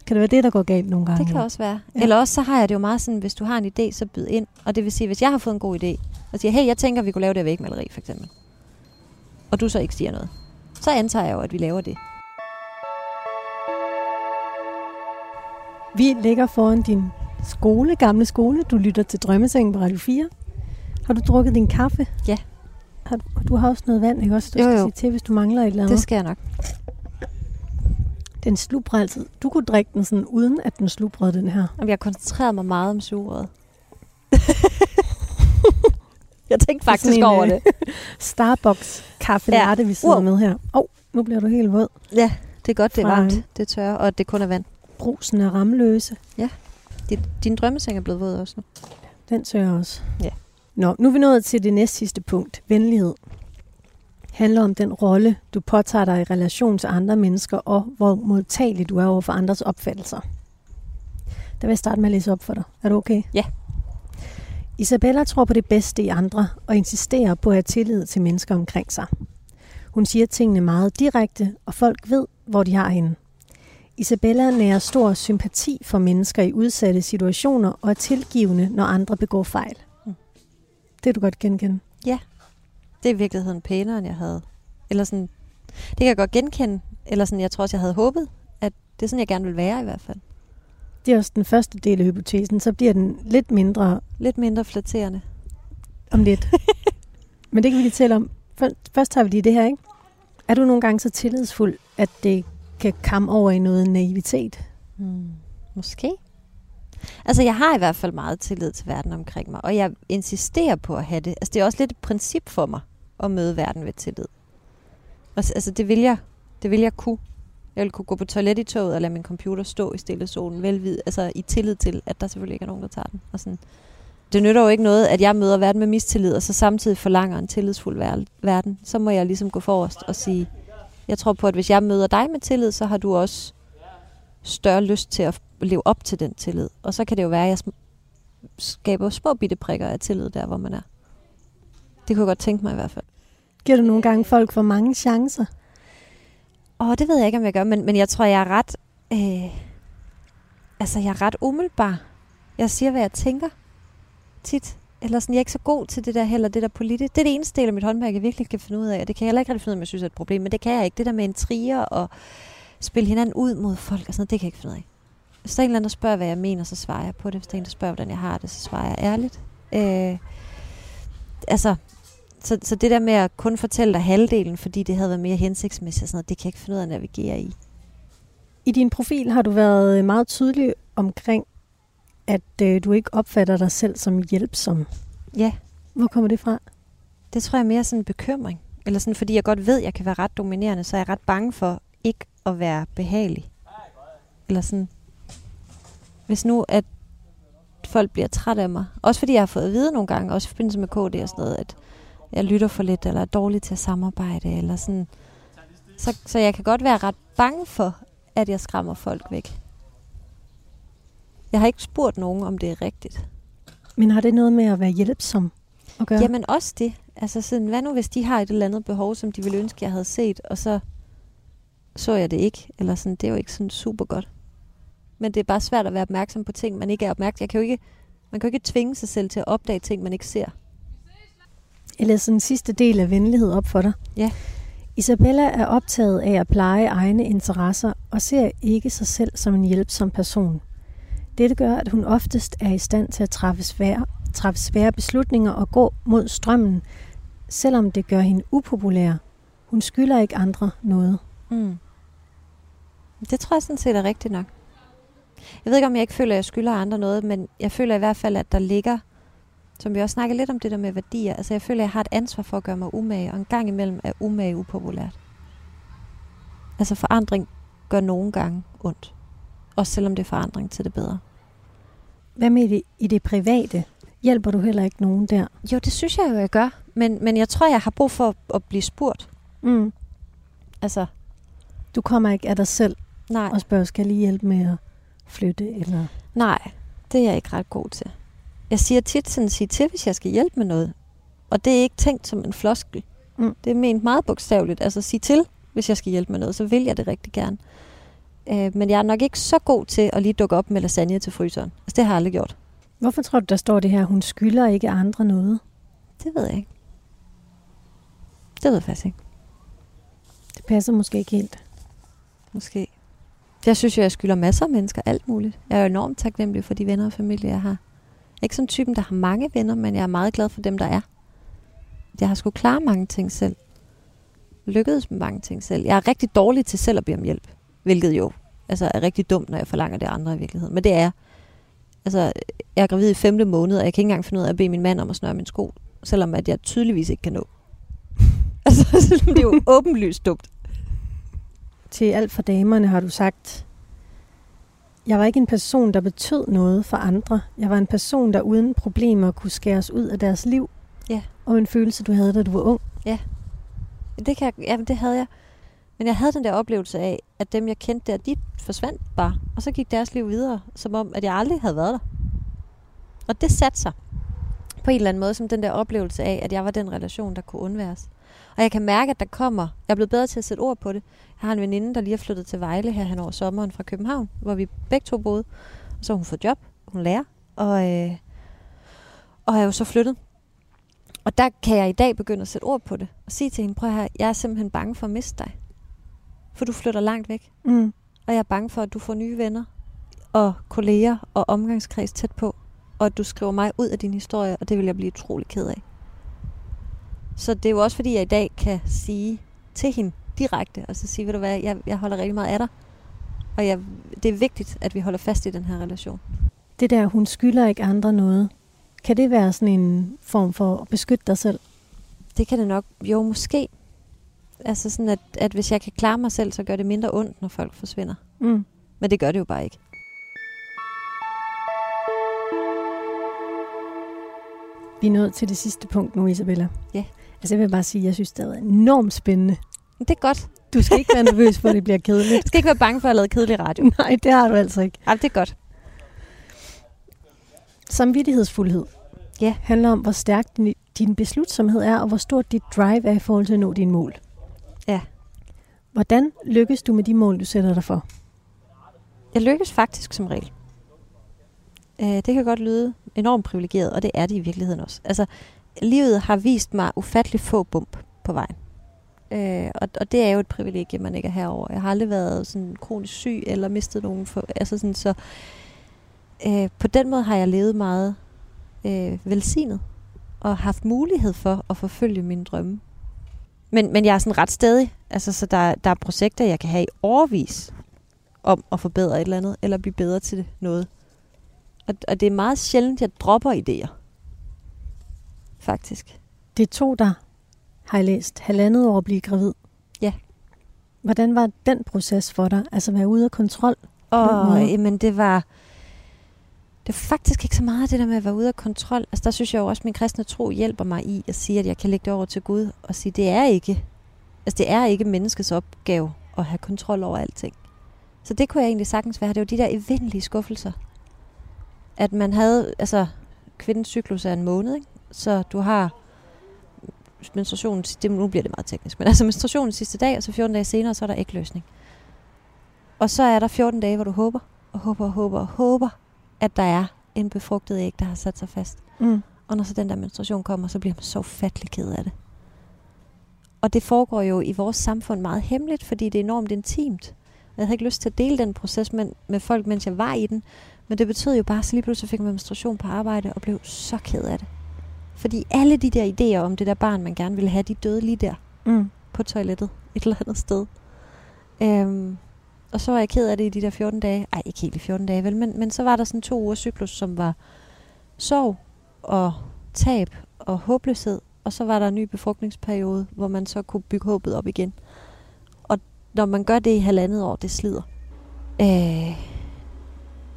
kan det være det, der går galt nogle gange? Det kan også være. Ja. Ja. Eller også så har jeg det jo meget sådan, hvis du har en idé, så byd ind. Og det vil sige, hvis jeg har fået en god idé, og siger, hey, jeg tænker, vi kunne lave det her vægmaleri, for eksempel. Og du så ikke siger noget. Så antager jeg jo, at vi laver det. Vi ligger foran din skole, gamle skole. Du lytter til Drømmesengen på Radio 4. Har du drukket din kaffe? Ja. Har du, du har også noget vand, ikke også? Du Jo, skal jo. sige til, hvis du mangler et eller andet. Det skal jeg nok. Den slubrer altid. Du kunne drikke den sådan, uden at den slubrede den her. Jamen, jeg koncentrerede mig meget om sugerøret. jeg tænkte faktisk en, over øh, det. Starbucks kaffe Ja. latte, vi sidder Wow. med her. Åh, oh, nu bliver du helt våd. Ja, det er godt, det er Fra- varmt. Det er tør, og det kun er vand. Brusen er ramløse. Din, din drømmeseng er blevet våd også nu. Den søger også. Ja. Nå, nu er vi nået til det næste sidste punkt. Venlighed. Handler om den rolle, du påtager dig i relation til andre mennesker, og hvor modtagelig du er over for andres opfattelser. Der vil jeg starte med at læse op for dig. Er du okay? Ja. Isabella tror på det bedste i andre, og insisterer på at have tillid til mennesker omkring sig. Hun siger tingene meget direkte, og folk ved, hvor de har hende. Isabella nærer stor sympati for mennesker i udsatte situationer og er tilgivende, når andre begår fejl. Det er du godt genkende. Det er i virkeligheden pænere, end jeg havde. Eller sådan, det kan jeg godt genkende. Eller sådan, jeg tror også, jeg havde håbet, at det er sådan, jeg gerne vil være i hvert fald. Det er også den første del af hypotesen. Så bliver den lidt mindre Lidt mindre flatterende. om lidt. Men det kan vi lige tale om. Først, tager vi lige det her, ikke? Er du nogle gange så tillidsfuld, at det kan komme over i noget naivitet? Hmm. Måske. Altså, jeg har i hvert fald meget tillid til verden omkring mig, og jeg insisterer på at have det. Altså, det er også lidt et princip for mig at møde verden ved tillid. Og, altså, det vil jeg, det vil jeg kunne. Jeg vil kunne gå på toilet i toget og lade min computer stå i stille solen, velvid, altså i tillid til, at der selvfølgelig ikke er nogen, der tager den. Og sådan. Det nytter jo ikke noget, at jeg møder verden med mistillid, og så samtidig forlanger en tillidsfuld verden. Så må jeg ligesom gå forrest og sige, jeg tror på, at hvis jeg møder dig med tillid, så har du også større lyst til at leve op til den tillid. Og så kan det jo være, at jeg skaber små bitte prikker af tillid der, hvor man er. Det kunne jeg godt tænke mig i hvert fald. Giver du nogle gange folk for mange chancer? Åh, det ved jeg ikke, om jeg gør, men, men jeg tror, jeg er ret... Øh, altså, jeg er ret umiddelbar. Jeg siger, hvad jeg tænker tit. Eller sådan, jeg er ikke så god til det der heller, det der politisk. Det er det eneste del af mit håndværk, jeg virkelig kan finde ud af. Og det kan jeg heller ikke rigtig finde ud af, om jeg synes er et problem. Men det kan jeg ikke. Det der med intriger og spille hinanden ud mod folk og sådan noget, det kan jeg ikke finde ud af. Hvis der er en eller anden, der spørger, hvad jeg mener, så svarer jeg på det. Hvis der er en, der spørger, hvordan jeg har det, så svarer jeg ærligt. Øh, altså, så, så det der med at kun fortælle dig halvdelen, fordi det havde været mere hensigtsmæssigt, sådan noget, det kan jeg ikke finde ud af at navigere i. I din profil har du været meget tydelig omkring, at øh, du ikke opfatter dig selv som hjælpsom. Ja, Hvor kommer det fra? det tror jeg er mere sådan en bekymring. Eller sådan, fordi jeg godt ved, at jeg kan være ret dominerende, så er jeg ret bange for ikke at være behagelig. Eller sådan, hvis nu, at folk bliver træt af mig. Også fordi jeg har fået at vide nogle gange, også i forbindelse med KD og sådan noget, at jeg lytter for lidt, eller er dårlig til at samarbejde, eller sådan. Så, så jeg kan godt være ret bange for, at jeg skræmmer folk væk. Jeg har ikke spurgt nogen, om det er rigtigt. Men har det noget med at være hjælpsom at gøre? Ja. Jamen også det. Altså sådan, hvad nu hvis de har et eller andet behov, som de ville ønske, jeg havde set, og så så jeg det ikke. Eller sådan, det er jo ikke sådan super godt. Men det er bare svært at være opmærksom på ting, man ikke er opmærksom. Jeg kan jo ikke, man kan jo ikke tvinge sig selv til at opdage ting, man ikke ser. Jeg læser den sidste del af venlighed op for dig. Ja. Isabella er optaget af at pleje egne interesser og ser ikke sig selv som en hjælpsom person. Dette gør, at hun oftest er i stand til at træffe svære, træffe svære beslutninger og gå mod strømmen, selvom det gør hende upopulær. Hun skylder ikke andre noget. Mm. Det tror jeg sådan set er rigtigt nok. Jeg ved ikke, om jeg ikke føler, at jeg skylder andre noget, men jeg føler i hvert fald, at der ligger, som vi også snakker lidt om det der med værdier, altså jeg føler, at jeg har et ansvar for at gøre mig umage, og en gang imellem er umage upopulært. Altså forandring gør nogle gange ondt. Også selvom det er forandring til det bedre. Hvad med det, i det private? Hjælper du heller ikke nogen der? Jo, det synes jeg jo, jeg gør. Men, men jeg tror, jeg har brug for at blive spurgt. Mm. Altså, Du kommer ikke af dig selv nej. og spørger, skal jeg lige hjælpe med at flytte? Eller... Nej, det er jeg ikke ret god til. Jeg siger tit sådan, sig til, hvis jeg skal hjælpe med noget. Og det er ikke tænkt som en floskel. Mm. Det er ment meget bogstaveligt. Altså sig til, hvis jeg skal hjælpe med noget, så vil jeg det rigtig gerne. Øh, men jeg er nok ikke så god til at lige dukke op med lasagne til fryseren. Altså det har jeg aldrig gjort. Hvorfor tror du, der står det her, hun skylder ikke andre noget? Det ved jeg ikke. Det ved jeg faktisk ikke. Det passer måske ikke helt. Måske. Jeg synes jo, jeg skylder masser af mennesker alt muligt. Jeg er jo enormt taknemmelig for de venner og familie, jeg har. Jeg er ikke sådan typen, der har mange venner, men jeg er meget glad for dem, der er. Jeg har sgu klare mange ting selv. Lykkedes med mange ting selv. Jeg er rigtig dårlig til selv at bede om hjælp. Hvilket jo altså, er rigtig dumt, når jeg forlanger det andre i virkeligheden. Men det er Altså, jeg er gravid i femte måned, og jeg kan ikke engang finde ud af at bede min mand om at snøre min sko, selvom at jeg tydeligvis ikke kan nå. altså, det er jo åbenlyst dumt. Til alt for damerne har du sagt, jeg var ikke en person, der betød noget for andre. Jeg var en person, der uden problemer kunne skæres ud af deres liv. Ja. Og en følelse, du havde, da du var ung. Ja. Det, kan jeg, ja, det havde jeg. Men jeg havde den der oplevelse af, at dem, jeg kendte der, de forsvandt bare. Og så gik deres liv videre, som om, at jeg aldrig havde været der. Og det satte sig på en eller anden måde som den der oplevelse af, at jeg var den relation, der kunne undværes. Og jeg kan mærke, at der kommer, jeg er blevet bedre til at sætte ord på det. Jeg har en veninde, der lige er flyttet til Vejle her hen over sommeren fra København, hvor vi begge to boede. Og så har hun fået job, hun lærer, og, øh, og er jo så flyttet. Og der kan jeg i dag begynde at sætte ord på det, og sige til hende, prøv her, jeg er simpelthen bange for at miste dig. For du flytter langt væk. Mm. Og jeg er bange for, at du får nye venner og kolleger og omgangskreds tæt på. Og at du skriver mig ud af din historie, og det vil jeg blive utrolig ked af. Så det er jo også fordi, jeg i dag kan sige til hende direkte, og så sige, ved du hvad, jeg, jeg holder rigtig meget af dig. Og jeg, det er vigtigt, at vi holder fast i den her relation. Det der, hun skylder ikke andre noget. Kan det være sådan en form for at beskytte dig selv? Det kan det nok. Jo, måske. Altså sådan, at, at hvis jeg kan klare mig selv, så gør det mindre ondt, når folk forsvinder. Mm. Men det gør det jo bare ikke. Vi er nået til det sidste punkt nu, Isabella. Ja. Altså jeg vil bare sige, at jeg synes, det er enormt spændende. Det er godt. Du skal ikke være nervøs for, at det bliver kedeligt. Du skal ikke være bange for at lave kedelig radio. Nej, det har du altså ikke. Ej, det er godt. Samvittighedsfuldhed Ja. handler om, hvor stærk din, din beslutsomhed er, og hvor stort dit drive er i forhold til at nå dine mål. Ja. Hvordan lykkes du med de mål, du sætter dig for? Jeg lykkes faktisk som regel. Øh, det kan godt lyde enormt privilegeret, og det er det i virkeligheden også. Altså, livet har vist mig ufattelig få bump på vejen. Øh, og, og det er jo et privilegie, man ikke er herover. Jeg har aldrig været sådan kronisk syg eller mistet nogen. For, altså sådan, så øh, på den måde har jeg levet meget øh, velsignet og haft mulighed for at forfølge mine drømme. Men, men jeg er sådan ret stedig, Altså, så der, der er projekter, jeg kan have i overvis om at forbedre et eller andet, eller blive bedre til noget. Og, og det er meget sjældent, jeg dropper idéer. Faktisk. Det tog dig, har jeg læst, halvandet år at blive gravid. Ja. Hvordan var den proces for dig? Altså være ude af kontrol? Og jamen, det var... Det var faktisk ikke så meget det der med at være ude af kontrol. Altså der synes jeg jo også, at min kristne tro hjælper mig i at sige, at jeg kan lægge det over til Gud og sige, det er ikke, altså det er ikke menneskets opgave at have kontrol over alting. Så det kunne jeg egentlig sagtens være. Det var de der evindelige skuffelser. At man havde, altså kvindens cyklus er en måned, ikke? Så du har menstruationen, det, nu bliver det meget teknisk, men altså menstruationen sidste dag, og så 14 dage senere, så er der ikke løsning. Og så er der 14 dage, hvor du håber, og håber, og håber, og håber, at der er en befrugtet æg, der har sat sig fast. Mm. Og når så den der menstruation kommer, så bliver man så ufattelig ked af det. Og det foregår jo i vores samfund meget hemmeligt, fordi det er enormt intimt. Jeg havde ikke lyst til at dele den proces med, med folk, mens jeg var i den. Men det betød jo bare, at så lige pludselig fik man menstruation på arbejde og blev så ked af det. Fordi alle de der idéer om det der barn, man gerne ville have, de døde lige der Mm. på toilettet et eller andet sted. Øhm, og så var jeg ked af det i de der 14 dage. Ej, ikke helt i 14 dage, vel, men, men så var der sådan to uger cyklus, som var sorg og tab og håbløshed. Og så var der en ny befrugtningsperiode, hvor man så kunne bygge håbet op igen. Og når man gør det i halvandet år, det slider. Øh,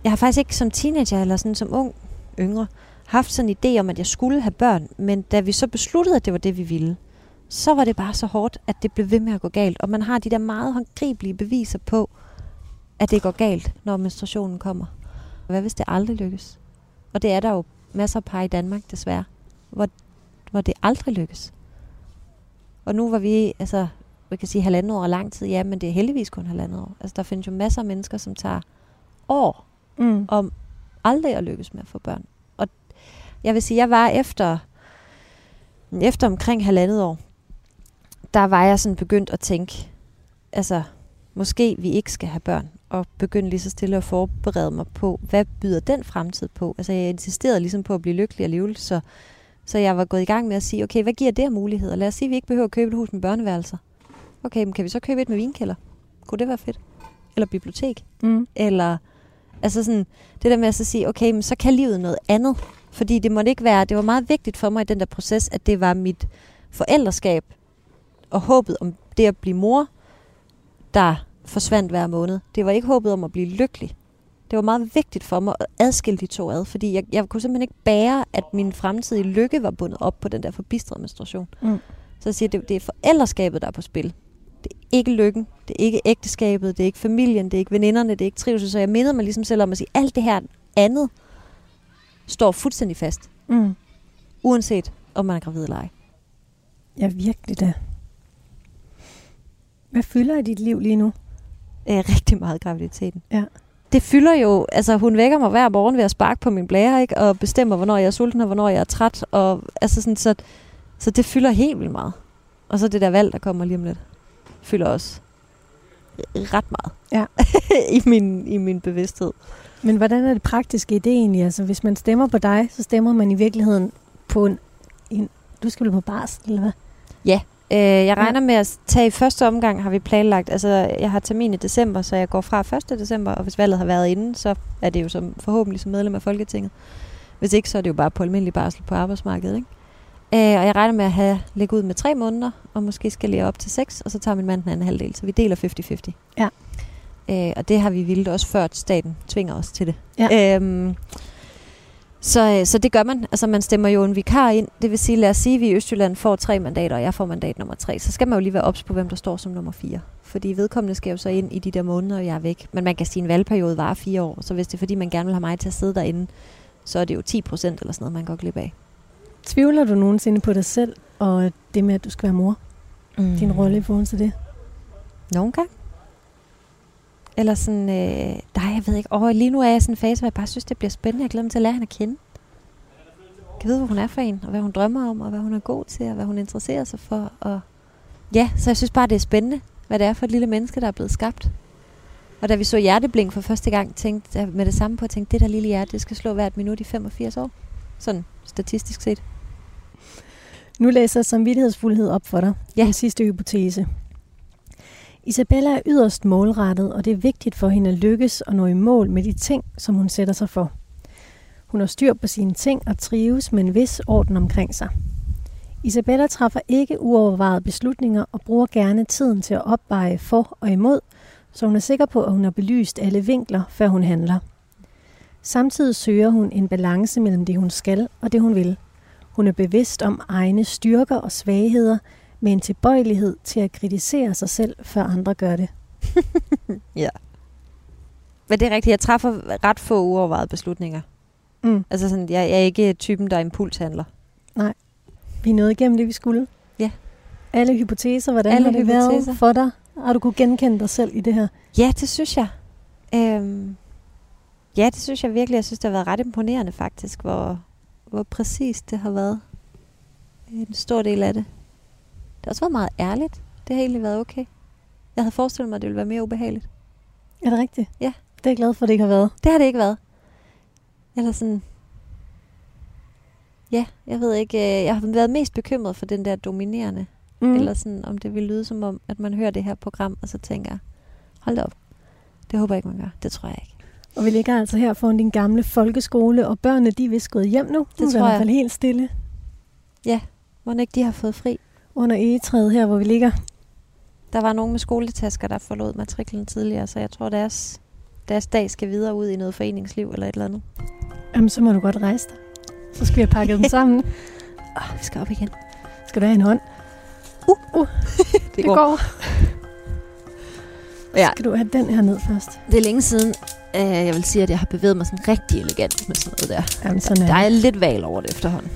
jeg har faktisk ikke som teenager eller sådan som ung, yngre, haft sådan en idé om, at jeg skulle have børn. Men da vi så besluttede, at det var det, vi ville, så var det bare så hårdt, at det blev ved med at gå galt. Og man har de der meget håndgribelige beviser på, at det går galt, når menstruationen kommer. Hvad hvis det aldrig lykkes? Og det er der jo masser af par i Danmark, desværre, hvor, hvor det aldrig lykkes. Og nu var vi, altså, vi kan sige halvandet år er lang tid, ja, men det er heldigvis kun halvandet år. Altså, der findes jo masser af mennesker, som tager år Mm. om aldrig at lykkes med at få børn. Og jeg vil sige, jeg var efter, efter omkring halvandet år, der var jeg sådan begyndt at tænke, altså, måske vi ikke skal have børn. og begyndte lige så stille at forberede mig på, hvad byder den fremtid på? Altså jeg insisterede ligesom på at blive lykkelig alligevel, så, så jeg var gået i gang med at sige, okay, hvad giver det af muligheder? Lad os sige, at vi ikke behøver at købe et hus med børneværelser. Okay, men kan vi så købe et med vinkælder? Kunne det være fedt? Eller bibliotek? Mm. Eller, altså sådan, det der med at så sige, okay, men så kan livet noget andet. Fordi det måtte ikke være, det var meget vigtigt for mig i den der proces, at det var mit forældreskab og håbet om det at blive mor, der forsvandt hver måned. Det var ikke håbet om at blive lykkelig. Det var meget vigtigt for mig at adskille de to ad, fordi jeg, jeg kunne simpelthen ikke bære, at min fremtidige lykke var bundet op på den der forbistrede menstruation. Mm. Så jeg siger, det, det er forældreskabet, der er på spil. Det er ikke lykken, det er ikke ægteskabet, det er ikke familien, det er ikke veninderne, det er ikke trivsel. Så jeg mindede mig ligesom selv om at sige, alt det her andet står fuldstændig fast. Mm. Uanset om man er gravid eller ej. Ja, virkelig da. Hvad fylder i dit liv lige nu? Øh, rigtig meget graviditeten. Ja. Det fylder jo, altså hun vækker mig hver morgen ved at sparke på min blære, ikke? Og bestemmer, hvornår jeg er sulten og hvornår jeg er træt. Og, altså sådan, så, så det fylder helt vildt meget. Og så det der valg, der kommer lige om lidt, fylder også ret meget Ja. i, min, i min bevidsthed. Men hvordan er det praktiske i det egentlig? Altså, hvis man stemmer på dig, så stemmer man i virkeligheden på en... en du skal på barsel, eller hvad? Øh, jeg regner med at tage i første omgang, har vi planlagt. Altså, jeg har termin i december, så jeg går fra 1. december, og hvis valget har været inden, så er det jo som, forhåbentlig som medlem af Folketinget. Hvis ikke, så er det jo bare på almindelig barsel på arbejdsmarkedet. Ikke? Øh, og jeg regner med at have ligget ud med tre måneder, og måske skal jeg op til seks, og så tager min mand den anden halvdel. Så vi deler 50-50. Ja. Øh, og det har vi vildt også før, at staten tvinger os til det. Ja. Øhm, så, øh, så det gør man. Altså man stemmer jo en vikar ind. Det vil sige, lad os sige, at vi i Østjylland får tre mandater, og jeg får mandat nummer tre. Så skal man jo lige være ops på, hvem der står som nummer fire. Fordi vedkommende skal jo så ind i de der måneder, og jeg er væk. Men man kan sige, at en valgperiode varer fire år. Så hvis det er fordi, man gerne vil have mig til at sidde derinde, så er det jo 10 procent eller sådan noget, man går glip af. Tvivler du nogensinde på dig selv, og det med, at du skal være mor? Mm. Din rolle i forhold til det? Nogle gange. Eller sådan, øh, nej, jeg ved ikke. Og lige nu er jeg i sådan en fase, hvor jeg bare synes, det bliver spændende. Jeg glæder mig til at lære hende at kende. Jeg vide, hvor hun er for en, og hvad hun drømmer om, og hvad hun er god til, og hvad hun interesserer sig for. Og ja, så jeg synes bare, det er spændende, hvad det er for et lille menneske, der er blevet skabt. Og da vi så Hjerteblink for første gang, tænkte jeg med det samme på, at tænke, det der lille hjerte, det skal slå hvert minut i 85 år. Sådan statistisk set. Nu læser jeg samvittighedsfuldhed op for dig. Ja. Den sidste hypotese. Isabella er yderst målrettet, og det er vigtigt for hende at lykkes og nå i mål med de ting, som hun sætter sig for. Hun har styr på sine ting og trives med en vis orden omkring sig. Isabella træffer ikke uovervejede beslutninger og bruger gerne tiden til at opveje for og imod, så hun er sikker på, at hun har belyst alle vinkler, før hun handler. Samtidig søger hun en balance mellem det, hun skal og det, hun vil. Hun er bevidst om egne styrker og svagheder, med en tilbøjelighed til at kritisere sig selv, før andre gør det. Ja. Men det er rigtigt, jeg træffer ret få uovervejede beslutninger. Mm. Altså sådan, jeg, jeg er ikke typen, der impulshandler. Vi er nået igennem det, vi skulle. Ja. Alle hypoteser, hvordan Alle har det været hypoteser. for dig? Har du kunne genkende dig selv i det her? Ja, det synes jeg. Øhm, ja, det synes jeg virkelig. Jeg synes, det har været ret imponerende faktisk, hvor, hvor præcist det har været. En stor del af det. Det har også været meget ærligt. Det har egentlig været okay. Jeg havde forestillet mig, at det ville være mere ubehageligt. Er det rigtigt? Ja. Det er jeg glad for, at det ikke har været. Det har det ikke været. Eller sådan... Ja, jeg ved ikke. øh, Jeg har været mest bekymret for den der dominerende. Mm. Eller sådan, om det vil lyde som om, at man hører det her program, og så tænker, hold da op. Det håber jeg ikke, man gør. Det tror jeg ikke. Og vi ligger altså her foran din gamle folkeskole, og børnene de er vist gået hjem nu. Det Nu tror i hvert jeg. fald helt stille Må ikke de har fået fri? Under egetræet her, hvor vi ligger. Der var nogen med skoletasker, der forlod matriklen tidligere, så jeg tror, deres, deres dag skal videre ud i noget foreningsliv eller et eller andet. Jamen, så må du godt rejse dig. Så skal vi have pakket dem sammen. Oh, vi skal op igen. Skal du have en hånd? Uh. uh. Det, Det går. Ja. Skal du have den her ned først? Det er længe siden, øh, jeg vil sige, at jeg har bevæget mig sådan rigtig elegant med sådan noget der. Jamen, sådan er Der det. er lidt valg over det efterhånden.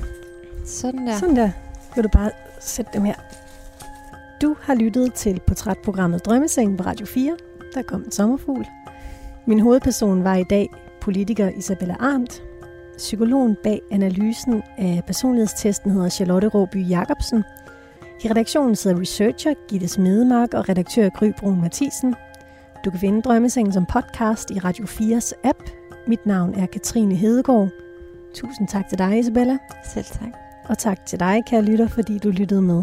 Sådan der. Sådan der. Vil du bare Sæt dem her. Du har lyttet til portrætprogrammet Drømmesengen på Radio 4. Der kom en sommerfugl. Min hovedperson var i dag politiker Isabella Arndt. Psykologen bag analysen af personlighedstesten hedder Charlotte Råby Jacobsen. I redaktionen sidder researcher Gitte Smedemark og redaktør Gry Brun Mathisen. Du kan finde Drømmesengen som podcast i Radio 4's app. Mit navn er Katrine Hedegaard. Tusind tak til dig, Isabella. Selv tak. Og tak til dig, kære lytter, fordi du lyttede med.